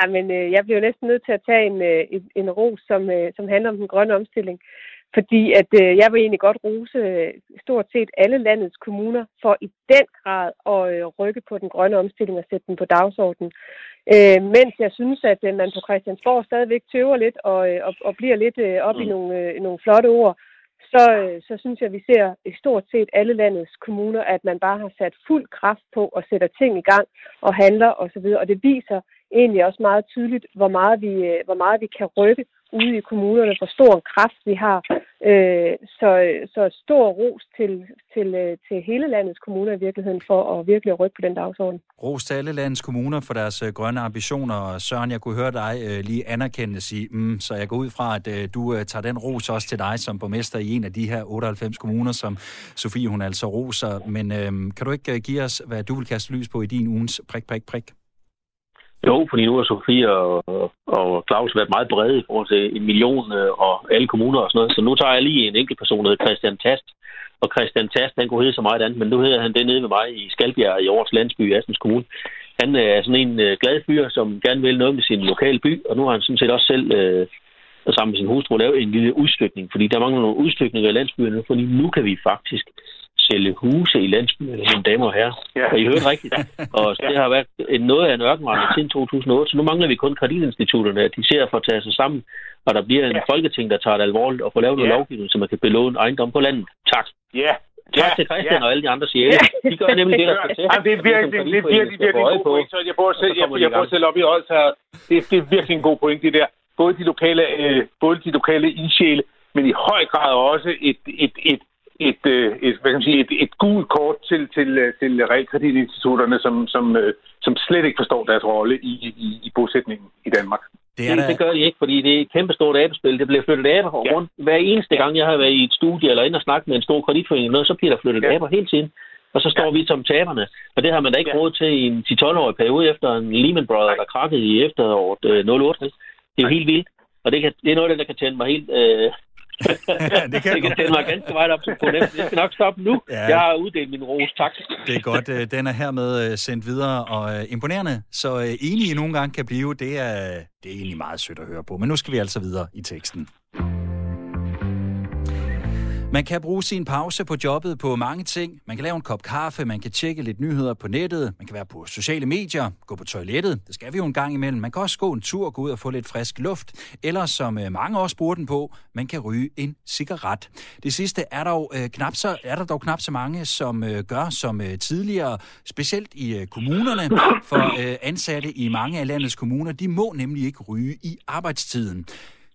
G: Ej, men øh, jeg bliver næsten nødt til at tage en, øh, en, en ros, som, øh, som handler om den grønne omstilling. Fordi at øh, jeg vil egentlig godt rose øh, stort set alle landets kommuner for i den grad at øh, rykke på den grønne omstilling og sætte den på dagsordenen. Øh, mens jeg synes, at øh, man på Christiansborg stadigvæk tøver lidt og, øh, og, og bliver lidt øh, op mm. i nogle, øh, nogle flotte ord, så, øh, så synes jeg, at vi ser i stort set alle landets kommuner, at man bare har sat fuld kraft på og sætter ting i gang og handler osv. Og, og det viser egentlig også meget tydeligt, hvor meget vi, øh, hvor meget vi kan rykke ude i kommunerne, hvor stor en kraft vi har. Øh, så, så stor ros til, til, øh, til hele landets kommuner i virkeligheden for at virkelig rykke på den dagsorden.
B: Ros til alle landets kommuner for deres øh, grønne ambitioner. Søren, jeg kunne høre dig øh, lige anerkende sige, mm, så jeg går ud fra, at du tager den ros også til dig som borgmester i en af de her 98 kommuner, som Sofie hun altså roser. Men øh, kan du ikke give os, hvad du vil kaste lys på i din ugens prik, prik, prik?
D: Jo, fordi nu har Sofie og, og Claus været meget brede i forhold til en million øh, og alle kommuner og sådan noget. Så nu tager jeg lige en enkelt person, der hedder Christian Tast. Og Christian Tast, han kunne hedde så meget andet, men nu hedder han det nede ved mig i Skalbjerg i Årets Landsby i Assens Kommune. Han øh, er sådan en øh, glad fyr, som gerne vil noget med sin lokale by, og nu har han sådan set også selv øh, sammen med sin hustru lavet en lille udstykning, fordi der mangler nogle udstykninger i landsbyerne, fordi nu kan vi faktisk sælge huse i landsbyerne, mine damer og herrer. Ja. Og I hørte rigtigt. Og det har været noget af en ørkenvandring siden 2008, så nu mangler vi kun kreditinstitutterne, at de ser for at tage sig sammen, og der bliver en ja. folketing, der tager det alvorligt og får lavet ja. noget lovgivning, så man kan belåne ejendom på landet. Tak.
C: Ja,
D: Tak ja, til Christian ja. og alle de andre sjæle. De gør nemlig det, der skal til.
C: det er virkelig, det er virkelig, virkelig en god point. Så jeg bor selv, jeg, jeg bor selv op i Odsherred. Det, det er virkelig en god point, det der. Både de lokale, øh, både de lokale ildsjæle, men i høj grad også et, et, et, et, øh, et, hvad kan man sige, et, et gult kort til, til, øh, til realkreditinstitutterne, som, som, øh, som slet ikke forstår deres rolle i, i, i bosætningen i Danmark.
D: Det, er det, det gør de ikke, fordi det er et kæmpe stort abespil. Det bliver flyttet aber ja. rundt. Hver eneste gang, jeg har været i et studie eller inde og snakket med en stor kreditforening, noget, så bliver der flyttet ja. aber hele tiden. Og så står ja. vi som taberne. Og det har man da ikke ja. råd til i en 10-12-årig periode efter en Lehman Brothers, der krakkede i efteråret øh, 08. Det er jo helt vildt. Og det, kan, det er noget af det, der kan tænde mig helt øh, ja, det kan, det kan mig ganske meget op på det. Jeg skal nok stoppe nu. Ja. Jeg har uddelt min ros. Tak.
B: Det er godt. Øh, den er hermed øh, sendt videre og øh, imponerende. Så enige I nogle gange kan blive, det er, det er egentlig meget sødt at høre på. Men nu skal vi altså videre i teksten. Man kan bruge sin pause på jobbet på mange ting. Man kan lave en kop kaffe, man kan tjekke lidt nyheder på nettet, man kan være på sociale medier, gå på toilettet, det skal vi jo en gang imellem. Man kan også gå en tur, gå ud og få lidt frisk luft, eller som øh, mange også bruger den på, man kan ryge en cigaret. Det sidste er, dog, øh, knap så, er der dog knap så mange, som øh, gør som øh, tidligere, specielt i øh, kommunerne, for øh, ansatte i mange af landets kommuner, de må nemlig ikke ryge i arbejdstiden.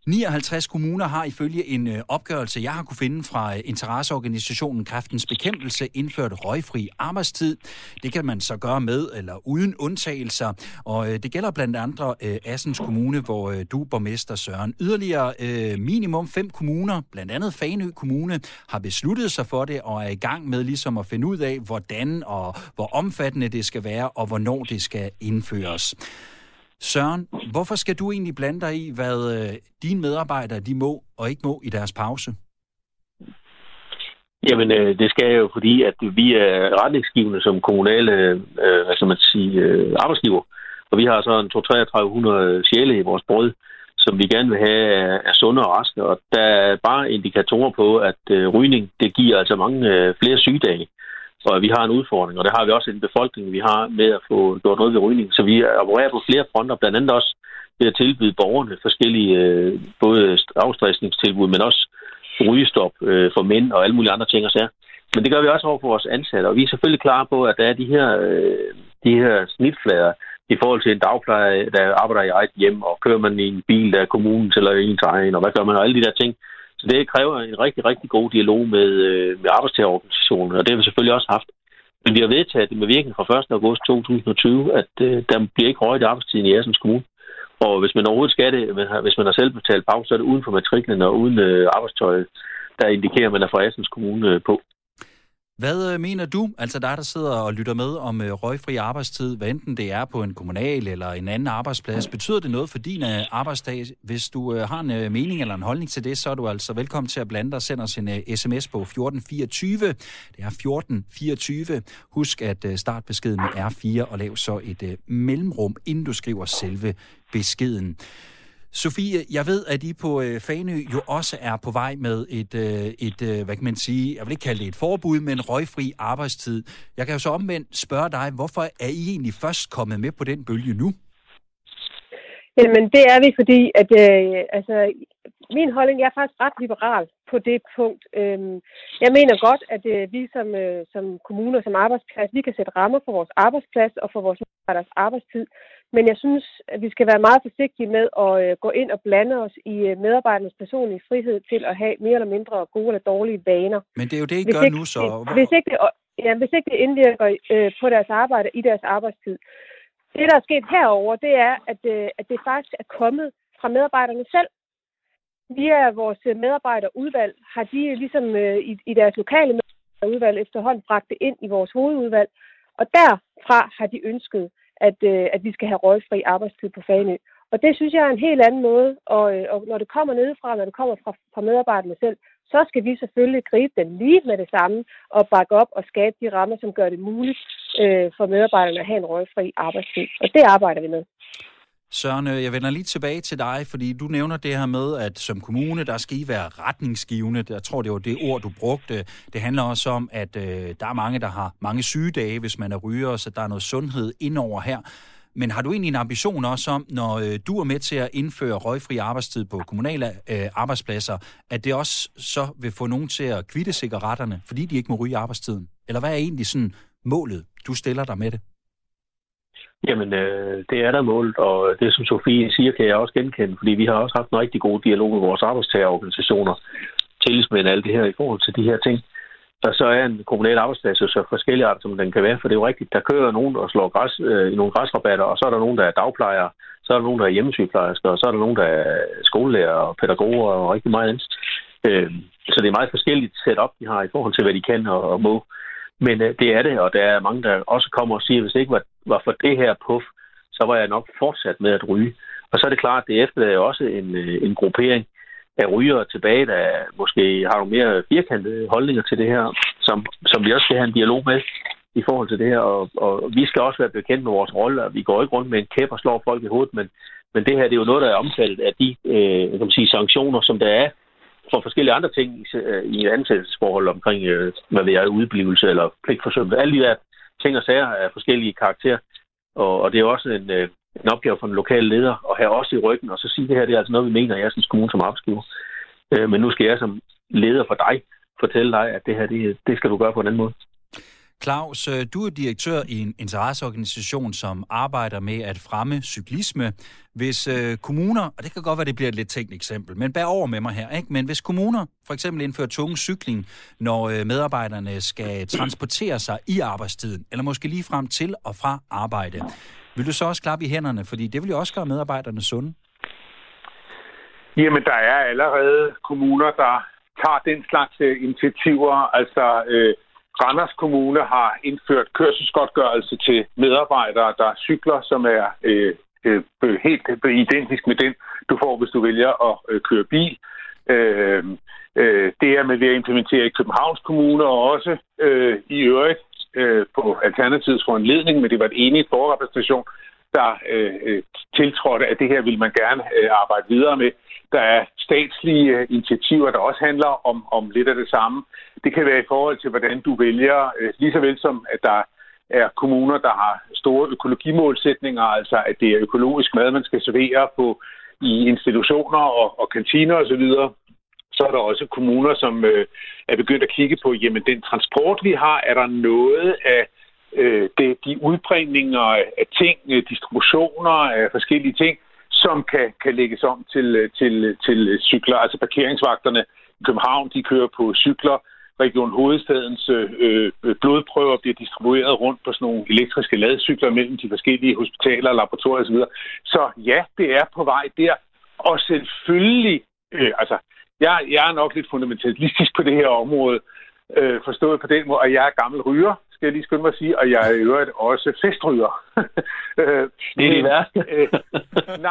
B: 59 kommuner har ifølge en øh, opgørelse, jeg har kunne finde fra øh, interesseorganisationen Kræftens Bekæmpelse, indført røgfri arbejdstid. Det kan man så gøre med eller uden undtagelser, og øh, det gælder blandt andre Assens Kommune, hvor du, borgmester Søren, yderligere minimum fem kommuner, blandt andet Fanø Kommune, har besluttet sig for det og er i gang med ligesom at finde ud af, hvordan og hvor omfattende det skal være, og hvornår det skal indføres. Søren, hvorfor skal du egentlig blande dig i, hvad øh, dine medarbejdere de må og ikke må i deres pause?
D: Jamen, øh, det skal jeg jo, fordi at vi er retningsgivende som kommunale øh, hvad skal man sige, øh, arbejdsgiver. Og vi har så en 3300 sjæle i vores brød, som vi gerne vil have er, sunde og raske. Og der er bare indikatorer på, at øh, rygning det giver altså mange øh, flere sygedage og vi har en udfordring, og det har vi også i den befolkning, vi har med at få gjort noget ved rygning. Så vi opererer på flere fronter, blandt andet også ved at tilbyde borgerne forskellige øh, både afstressningstilbud, men også rygestop øh, for mænd og alle mulige andre ting og sager. Men det gør vi også over for vores ansatte, og vi er selvfølgelig klar på, at der er de her, øh, de her snitflader i forhold til en dagpleje, der arbejder i eget hjem, og kører man i en bil, der er kommunen eller ens egen, og hvad gør man, og alle de der ting. Så det kræver en rigtig, rigtig god dialog med, øh, med arbejdstagerorganisationen, og det har vi selvfølgelig også haft. Men vi har vedtaget det med virkning fra 1. august 2020, at øh, der bliver ikke højt arbejdstiden i Assens Kommune. Og hvis man overhovedet skal det, hvis man har selv betalt pause, så er det uden for matriklen og uden øh, arbejdstøjet, der indikerer, at man er fra Assens Kommune øh, på.
B: Hvad øh, mener du, altså der, der sidder og lytter med om øh, røgfri arbejdstid, hvad enten det er på en kommunal eller en anden arbejdsplads, betyder det noget for din øh, arbejdsdag? Hvis du har en mening eller en holdning til det, så er du altså velkommen til at blande dig og sende os en sms på 1424. Det er 1424. Husk at starte beskeden med R4 og lav så et mellemrum, inden du skriver selve beskeden. Sofie, jeg ved, at I på øh, Fanø jo også er på vej med et, øh, et øh, hvad kan man sige, jeg vil ikke kalde det et forbud, men røgfri arbejdstid. Jeg kan jo så omvendt spørge dig, hvorfor er I egentlig først kommet med på den bølge nu?
G: Jamen, det er vi, fordi at, øh, altså, min holdning er faktisk ret liberal på det punkt. Øhm, jeg mener godt, at øh, vi som, øh, som kommuner, som arbejdsplads, vi kan sætte rammer for vores arbejdsplads og for vores medarbejderes arbejdstid. Men jeg synes, at vi skal være meget forsigtige med at øh, gå ind og blande os i øh, medarbejdernes personlige frihed til at have mere eller mindre gode eller dårlige vaner.
B: Men det er jo det, I hvis gør ikke, nu så.
G: Hvis ikke det, ja, hvis ikke det indvirker øh, på deres arbejde i deres arbejdstid. Det, der er sket herover, det er, at, øh, at det faktisk er kommet fra medarbejderne selv. Via vores øh, medarbejderudvalg har de øh, ligesom øh, i, i deres lokale medarbejderudvalg efterhånden bragt det ind i vores hovedudvalg. Og derfra har de ønsket, at, øh, at vi skal have røgfri arbejdstid på Fanø. Og det synes jeg er en helt anden måde, og, øh, og når det kommer nedefra, når det kommer fra, fra medarbejderne selv, så skal vi selvfølgelig gribe den lige med det samme og bakke op og skabe de rammer, som gør det muligt øh, for medarbejderne at have en røgfri arbejdstid. Og det arbejder vi med.
B: Søren, øh, jeg vender lige tilbage til dig, fordi du nævner det her med, at som kommune, der skal I være retningsgivende. Jeg tror, det var det ord, du brugte. Det handler også om, at øh, der er mange, der har mange sygedage, hvis man er ryger, så der er noget sundhed indover her. Men har du egentlig en ambition også om, når øh, du er med til at indføre røgfri arbejdstid på kommunale øh, arbejdspladser, at det også så vil få nogen til at kvitte cigaretterne, fordi de ikke må ryge arbejdstiden? Eller hvad er egentlig sådan målet, du stiller dig med det?
D: Jamen, øh, det er der målt, og det som Sofie siger, kan jeg også genkende, fordi vi har også haft en rigtig god dialog med vores arbejdstagerorganisationer, tillidsmænd alt det her i forhold til de her ting. Og så er en kommunal arbejdsplads jo så forskellig art, som den kan være, for det er jo rigtigt, der kører nogen, der slår græs øh, i nogle græsrabatter, og så er der nogen, der er dagplejere, så er der nogen, der er hjemmesygeplejersker, og så er der nogen, der er skolelærer og pædagoger og rigtig meget andet. Øh, så det er meget forskelligt setup, de har i forhold til, hvad de kan og, og må. Men øh, det er det, og der er mange, der også kommer og siger, at hvis det ikke var, var for det her puff, så var jeg nok fortsat med at ryge. Og så er det klart, at det efterlader også en, øh, en gruppering af rygere tilbage, der måske har nogle mere firkantede holdninger til det her, som, som vi også skal have en dialog med i forhold til det her. Og, og vi skal også være bekendt med vores rolle, og vi går ikke rundt med en kæp og slår folk i hovedet, men, men det her det er jo noget, der er omfattet af de øh, kan man sige, sanktioner, som der er for forskellige andre ting i øh, et ansættelsesforhold omkring, øh, hvad ved jeg, udblivelse eller pligtforsømmelse. Alle de der ting og sager af forskellige karakterer. Og, og det er også en, øh, en opgave for en lokal leder at have også i ryggen, og så sige, at det her det er altså noget, vi mener i Assens Kommune som arbejdsgiver. Men nu skal jeg som leder for dig fortælle dig, at det her, det, det skal du gøre på en anden måde.
B: Claus, øh, du er direktør i en interesseorganisation, som arbejder med at fremme cyklisme. Hvis øh, kommuner, og det kan godt være, det bliver et lidt tænkt eksempel, men bær over med mig her, ikke? men hvis kommuner for eksempel indfører tunge cykling, når øh, medarbejderne skal transportere sig i arbejdstiden, eller måske lige frem til og fra arbejde, vil du så også klappe i hænderne, fordi det vil jo også gøre medarbejderne sunde?
F: Jamen, der er allerede kommuner, der tager den slags øh, initiativer. Altså, øh, Randers Kommune har indført kørselsgodtgørelse til medarbejdere, der cykler, som er øh, øh, helt identisk med den, du får, hvis du vælger at øh, køre bil. Øh, øh, det er med ved at implementere i Københavns Kommune og også øh, i øvrigt øh, på Alternativets foranledning, men det var et enigt forrepræsentation, der øh, øh, tiltrådte, at det her vil man gerne øh, arbejde videre med. Der er statslige øh, initiativer, der også handler om, om lidt af det samme. Det kan være i forhold til, hvordan du vælger, øh, lige så vel som at der er kommuner, der har store økologimålsætninger, altså at det er økologisk mad, man skal servere på i institutioner og, og kantiner osv., så, så er der også kommuner, som øh, er begyndt at kigge på, jamen den transport, vi har, er der noget af øh, det, de udbringninger af ting, øh, distributioner af forskellige ting, som kan, kan lægges om til, øh, til, øh, til øh, cykler. Altså parkeringsvagterne i København, de kører på cykler, Region Hovedstadens øh, blodprøver bliver distribueret rundt på sådan nogle elektriske ladcykler mellem de forskellige hospitaler, laboratorier osv. Så ja, det er på vej der. Og selvfølgelig, øh, altså, jeg, jeg er nok lidt fundamentalistisk på det her område, øh, forstået på den måde, at jeg er gammel ryger, skal jeg lige skynde mig at sige, og jeg er i øvrigt også festryger.
D: Øh, det er det værste.
F: øh,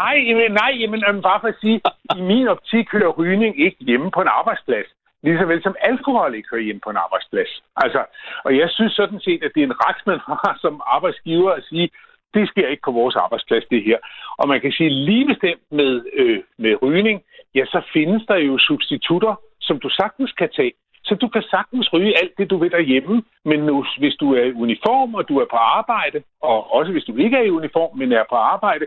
F: nej, jamen, nej, jamen, bare for at sige, i min optik hører rygning ikke hjemme på en arbejdsplads. Lige så vel som alkohol ikke hører hjemme på en arbejdsplads. Altså, og jeg synes sådan set, at det er en ret, man har som arbejdsgiver at sige, det sker ikke på vores arbejdsplads, det her. Og man kan sige lige bestemt med, øh, med rygning, ja, så findes der jo substitutter, som du sagtens kan tage. Så du kan sagtens ryge alt det, du vil derhjemme, men nu, hvis du er i uniform, og du er på arbejde, og også hvis du ikke er i uniform, men er på arbejde,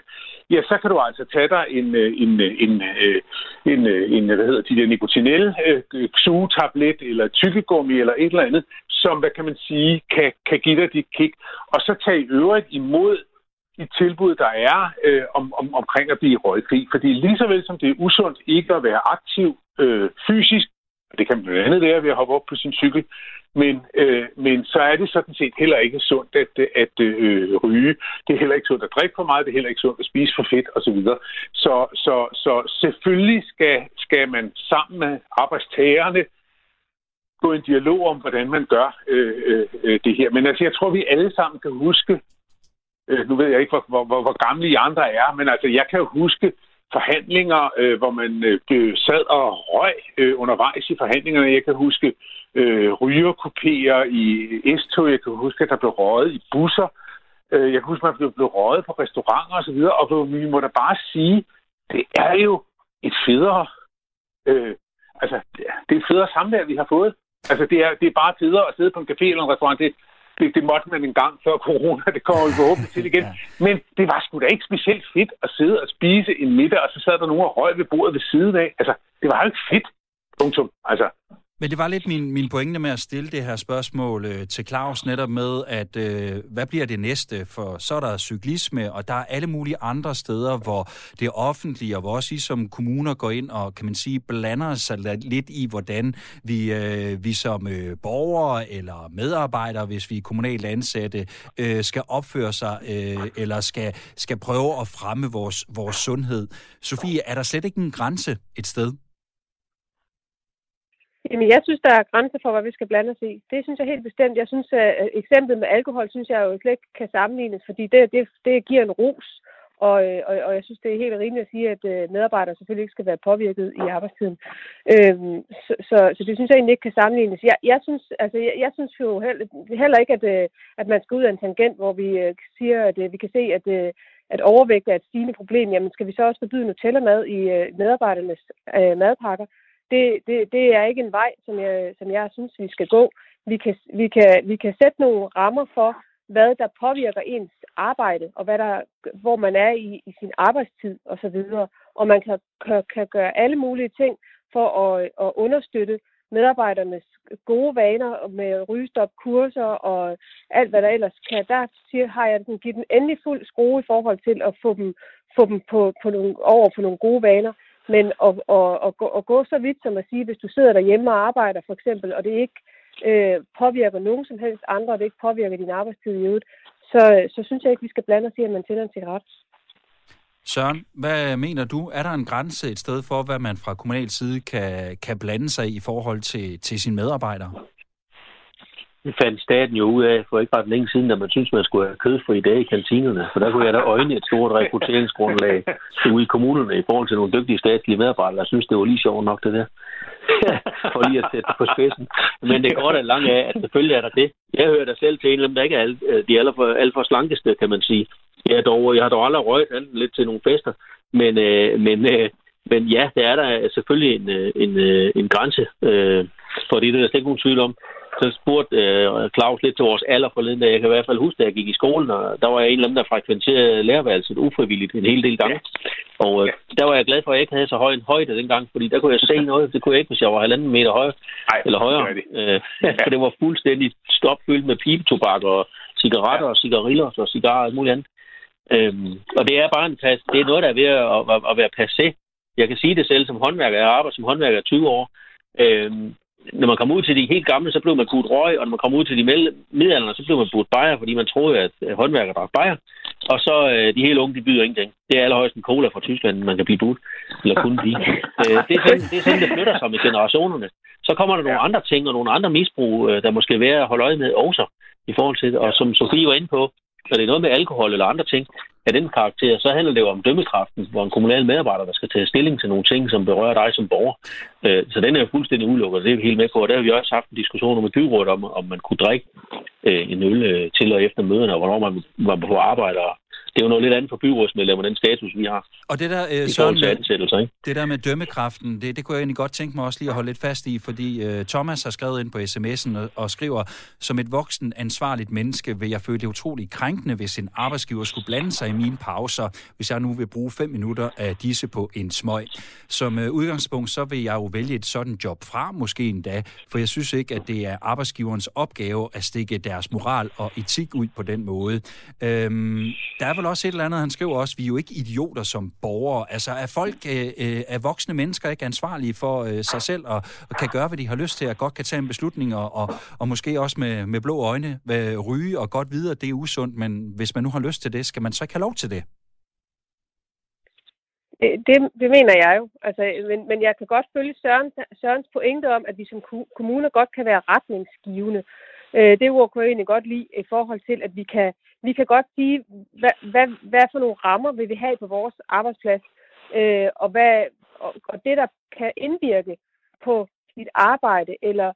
F: ja, så kan du altså tage dig en, øh, en, øh, en, øh, en, en, en hvad hedder de der nikotinelle øh, sugetablet, eller tykkegummi, eller et eller andet, som, hvad kan man sige, kan, kan give dig dit kick. Og så tage i øvrigt imod de tilbud, der er øh, om, om, omkring at blive røgfri. Fordi lige så vel som det er usundt ikke at være aktiv øh, fysisk, det kan blandt andet være ved at hoppe op på sin cykel, men, øh, men så er det sådan set heller ikke sundt at, at øh, ryge. Det er heller ikke sundt at drikke for meget, det er heller ikke sundt at spise for fedt osv. Så, så, så, så selvfølgelig skal, skal man sammen med arbejdstagerne gå en dialog om, hvordan man gør øh, øh, det her. Men altså, jeg tror, vi alle sammen kan huske, øh, nu ved jeg ikke, hvor, hvor, hvor, hvor gamle I andre er, men altså, jeg kan jo huske forhandlinger, øh, hvor man øh, øh, sad og røg øh, undervejs i forhandlingerne. Jeg kan huske øh, rygerkopéer i S-tog. Jeg kan huske, at der blev røget i busser. Øh, jeg kan huske, at man blev, blev røget på restauranter osv. Og vi må da bare sige, det er jo et federe... Øh, altså, det er et federe samvær, vi har fået. Altså, det er, det er bare federe at sidde på en café eller en restaurant. Det, det, det måtte man en gang før corona, det kommer vi forhåbentlig til igen. ja. Men det var sgu da ikke specielt fedt at sidde og spise en middag, og så sad der nogen og røg ved bordet ved siden af. Altså, det var jo ikke fedt. Punktum. Altså,
B: men det var lidt min, min pointe med at stille det her spørgsmål øh, til Claus netop med, at øh, hvad bliver det næste? For så er der cyklisme, og der er alle mulige andre steder, hvor det offentlige, og hvor også I som kommuner går ind og, kan man sige, blander sig lidt i, hvordan vi, øh, vi som øh, borgere eller medarbejdere, hvis vi er kommunalt ansatte, øh, skal opføre sig, øh, eller skal, skal prøve at fremme vores, vores sundhed. Sofie, er der slet ikke en grænse et sted?
G: Jamen, jeg synes, der er grænser for, hvad vi skal blande os i. Det synes jeg helt bestemt. Jeg synes, at øh, eksemplet med alkohol, synes jeg jo slet ikke kan sammenlignes, fordi det, det, det giver en ros. Og, øh, og, og jeg synes, det er helt rimeligt at sige, at øh, medarbejdere selvfølgelig ikke skal være påvirket i arbejdstiden. Øhm, så, så, så det synes jeg egentlig ikke kan sammenlignes. Jeg, jeg, synes, altså, jeg, jeg synes jo heller, heller ikke, at, at man skal ud af en tangent, hvor vi siger, at vi kan se, at, at overvægt er et stigende problem. Jamen, skal vi så også forbyde Nutella-mad i medarbejdernes øh, madpakker? Det, det, det er ikke en vej, som jeg, som jeg synes, vi skal gå. Vi kan, vi, kan, vi kan sætte nogle rammer for, hvad der påvirker ens arbejde, og hvad der, hvor man er i, i sin arbejdstid osv. Og, og man kan, kan, kan gøre alle mulige ting for at, at understøtte medarbejdernes gode vaner med rygestop, kurser og alt, hvad der ellers kan. Der siger, har jeg den, givet dem endelig fuld skrue i forhold til at få dem, få dem på, på nogle, over på nogle gode vaner. Men at, at, at, gå, at gå så vidt som at sige, hvis du sidder derhjemme og arbejder for eksempel, og det ikke øh, påvirker nogen som helst andre, og det ikke påvirker din arbejdstid i øvrigt, så, så synes jeg ikke, vi skal blande os i, at man tænder en cigaret.
B: Søren, hvad mener du? Er der en grænse et sted for, hvad man fra kommunal side kan, kan blande sig i forhold til, til sine medarbejdere?
D: Det fandt staten jo ud af for ikke ret længe siden, da man synes, man skulle have kødfri dag i kantinerne. For der kunne jeg da øjne et stort rekrutteringsgrundlag ude i kommunerne i forhold til nogle dygtige statslige medarbejdere. Jeg synes, det var lige sjovt nok, det der. for lige at sætte det på spidsen. Men det går da langt af, at selvfølgelig er der det. Jeg hører da selv til en af dem, der ikke er øh, de aller for, alt for slankeste, kan man sige. Jeg, er dog, jeg har dog aldrig røget lidt til nogle fester. Men, øh, men, øh, men ja, der er der selvfølgelig en, øh, en, en, en grænse. Øh, for det er der slet ikke nogen tvivl om så spurgte øh, Claus lidt til vores alder forleden, da jeg kan i hvert fald huske, at jeg gik i skolen, og der var jeg en af dem, der frekventerede lærerværelset ufrivilligt en hel del gange. Og øh, der var jeg glad for, at jeg ikke havde så høj en højde dengang, fordi der kunne jeg se noget. Det kunne jeg ikke, hvis jeg var halvanden meter høj, Ej, eller højere. Det. Øh, ja. For det var fuldstændig stopfyldt med pibetobak og cigaretter ja. og cigariller og cigarer og alt muligt andet. Øhm, og det er bare en pas, det er noget, der er ved at, at, at være passé. Jeg kan sige det selv som håndværker. Jeg har arbejdet som håndværker i 20 år. Øhm, når man kom ud til de helt gamle, så blev man budt røg, og når man kom ud til de middelalderne, så blev man budt bajer, fordi man troede, at håndværker drak bajer. Og så øh, de helt unge, de byder ingenting. Det er allerhøjst en cola fra Tyskland, man kan blive budt, eller kunne blive. øh, det, er sådan, det er sådan, det flytter sig med generationerne. Så kommer der nogle andre ting og nogle andre misbrug, øh, der måske være at holde øje med også i forhold til det. Og som Sofie var inde på, når det er noget med alkohol eller andre ting af den karakter, så handler det jo om dømmekraften, hvor en kommunal medarbejder, der skal tage stilling til nogle ting, som berører dig som borger. Øh, så den er jo fuldstændig udelukket, det er vi helt med på. Og der har vi også haft en diskussion med byrådet om, om man kunne drikke øh, en øl øh, til og efter møderne, og hvornår man var på arbejde, og det er jo noget lidt andet for byrådsmedlemmer, den status, vi har.
B: Og det der, øh, Søren, med, ikke? det der med dømmekraften, det, det kunne jeg egentlig godt tænke mig også lige at holde lidt fast i, fordi øh, Thomas har skrevet ind på sms'en og, og skriver, som et voksen ansvarligt menneske vil jeg føle det utroligt krænkende, hvis en arbejdsgiver skulle blande sig i mine pauser, hvis jeg nu vil bruge fem minutter af disse på en smøg. Som øh, udgangspunkt, så vil jeg jo vælge et sådan job fra, måske endda, for jeg synes ikke, at det er arbejdsgiverens opgave at stikke deres moral og etik ud på den måde. Øhm, der er vel også et eller andet, han skriver også, vi er jo ikke idioter som borgere. Altså er folk, øh, øh, er voksne mennesker ikke ansvarlige for øh, sig selv og, og kan gøre, hvad de har lyst til, og godt kan tage en beslutning og, og, og måske også med, med blå øjne hvad, ryge og godt videre, det er usundt, men hvis man nu har lyst til det, skal man så ikke have lov til det?
G: Øh, det, det mener jeg jo. Altså, men, men jeg kan godt følge Søren, Sørens pointe om, at vi som kommuner godt kan være retningsgivende. Øh, det ord kunne jeg egentlig godt lide i forhold til, at vi kan, vi kan godt sige, hvad, hvad, hvad for nogle rammer vil vi have på vores arbejdsplads, øh, og, hvad, og, og det, der kan indvirke på dit arbejde, eller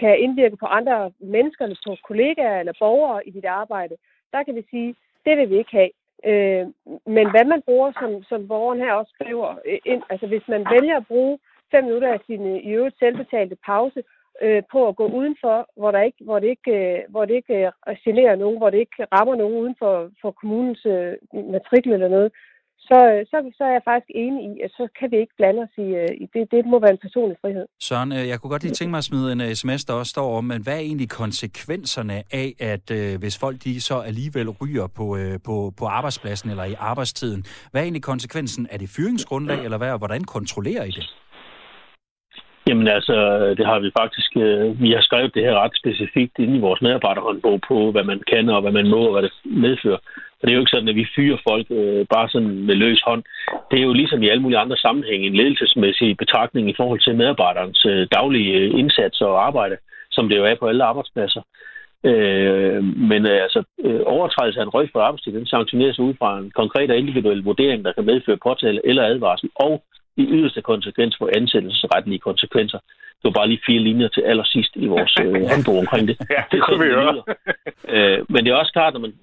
G: kan indvirke på andre mennesker, på kollegaer eller borgere i dit arbejde, der kan vi sige, det vil vi ikke have. Øh, men hvad man bruger, som, som borgeren her også skriver, øh, ind, altså hvis man vælger at bruge fem minutter af sin øh, i øvrigt selvbetalte pause øh, på at gå udenfor, hvor, der ikke, hvor det ikke, øh, hvor det ikke øh, generer nogen, hvor det ikke rammer nogen uden for, for kommunens øh, matrikel eller noget, så, øh, så, så er jeg faktisk enig i, at så kan vi ikke blande os i, øh, i det. Det må være en personlig frihed.
B: Søren, øh, jeg kunne godt lige tænke mig at smide en øh, sms, der også står om, men hvad er egentlig konsekvenserne af, at øh, hvis folk de så alligevel ryger på, øh, på, på arbejdspladsen eller i arbejdstiden, hvad er egentlig konsekvensen? Er det fyringsgrundlag, eller hvad, og hvordan kontrollerer I det?
D: Jamen altså, det har vi faktisk, øh, vi har skrevet det her ret specifikt inde i vores medarbejderhåndbog på, hvad man kan og hvad man må og hvad det medfører. Og det er jo ikke sådan, at vi fyrer folk øh, bare sådan med løs hånd. Det er jo ligesom i alle mulige andre sammenhænge en ledelsesmæssig betragtning i forhold til medarbejderens øh, daglige øh, indsats og arbejde, som det jo er på alle arbejdspladser. Øh, men øh, altså, øh, overtrædelse af en røg for arbejdstid, den sanktioneres ud fra en konkret og individuel vurdering, der kan medføre påtale eller advarsel, og i yderste konsekvens for ansættelsesretlige konsekvenser. Det var bare lige fire linjer til allersidst i vores øh, håndbog omkring det.
C: ja, det kunne vi høre.
D: øh, men det er også klart, at man,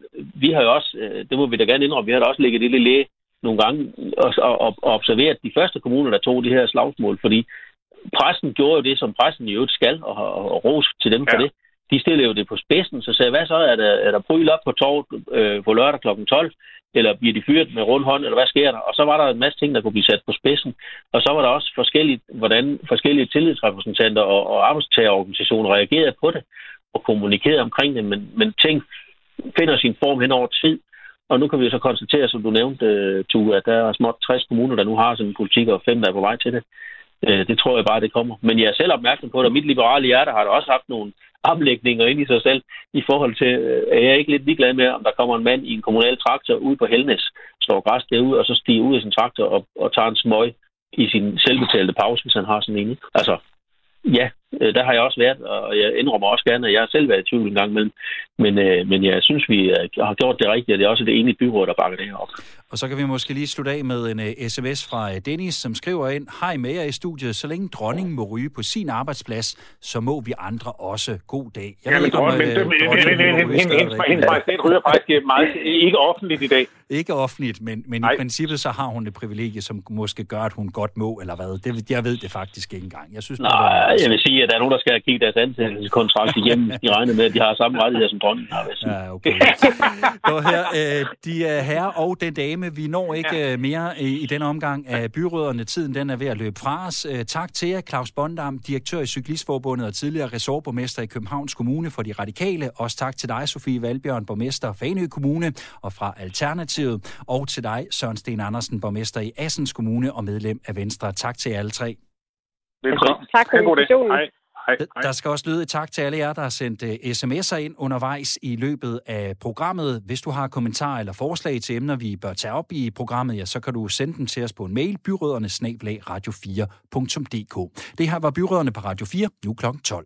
D: vi har jo også, øh, det må vi da gerne indrømme, vi har da også ligget det læge nogle gange og, og, og observeret de første kommuner, der tog de her slagsmål, fordi pressen gjorde jo det, som pressen i øvrigt skal, og, og, og ros til dem for ja. det. De stillede jo det på spidsen, så sagde, hvad så, er der, er der bryl op på torvet øh, på lørdag kl. 12? eller bliver de fyret med rund hånd, eller hvad sker der? Og så var der en masse ting, der kunne blive sat på spidsen. Og så var der også forskelligt, hvordan forskellige tillidsrepræsentanter og, og arbejdstagerorganisationer reagerede på det og kommunikerede omkring det, men, men ting finder sin form hen over tid. Og nu kan vi så konstatere, som du nævnte, øh, Tue, at der er småt 60 kommuner, der nu har sådan en politik, og fem, der er på vej til det. Øh, det tror jeg bare, det kommer. Men jeg er selv opmærksom på det, og mit liberale hjerte har da også haft nogle omlægninger ind i sig selv i forhold til, øh, er jeg ikke lidt ligeglad med, om der kommer en mand i en kommunal traktor ud på Helnes, står græs derude, og så stiger ud af sin traktor og, og tager en smøg i sin selvbetalte pause, hvis han har sådan en. Altså, ja, øh, der har jeg også været, og jeg indrømmer også gerne, at jeg har selv været i tvivl en gang imellem. Men, øh, men jeg synes, vi har gjort det rigtigt, og det er også det enige byråd, der bakker det her op.
B: Og så kan vi måske lige slutte af med en uh, øh, sms fra Dennis, som skriver ind, Hej med jer i studiet, så længe dronningen må ryge på sin arbejdsplads, så må vi andre også. God dag.
C: Jeg ja, ved ikke, om uh, hendes majestæt ryger faktisk meget, ikke offentligt i dag.
B: Ikke offentligt, men, men i princippet så har hun et privilegie, som måske gør, at hun godt må, eller hvad. Det, jeg ved det faktisk ikke engang. Jeg synes,
D: Nej, det jeg vil sige, at der er nogen, der skal kigge deres ansættelseskontrakt igennem. De regner med, at de har samme rettigheder som dronningen har.
B: Ja, okay. her, uh, de er herre og den dame. Vi når ikke ja. Øh, mere i, i denne omgang af byråderne. Tiden den er ved at løbe fra os. Øh, tak til jer, Claus Bondam, direktør i Cyklistforbundet og tidligere ressortborgmester i Københavns Kommune for de radikale. Også tak til dig, Sofie Valbjørn, borgmester Fanø Kommune og fra Alternativet. Og til dig, Søren Sten Andersen, borgmester i Assens Kommune og medlem af Venstre. Tak til jer alle tre.
C: Velkommen.
G: Tak for invitationen. Hej.
C: Hej, hej.
B: Der skal også lyde et tak til alle jer, der har sendt uh, sms'er ind undervejs i løbet af programmet. Hvis du har kommentarer eller forslag til emner, vi bør tage op i programmet, ja, så kan du sende dem til os på en mail, byråderne radio4.dk. Det her var Byråderne på Radio 4, nu kl. 12.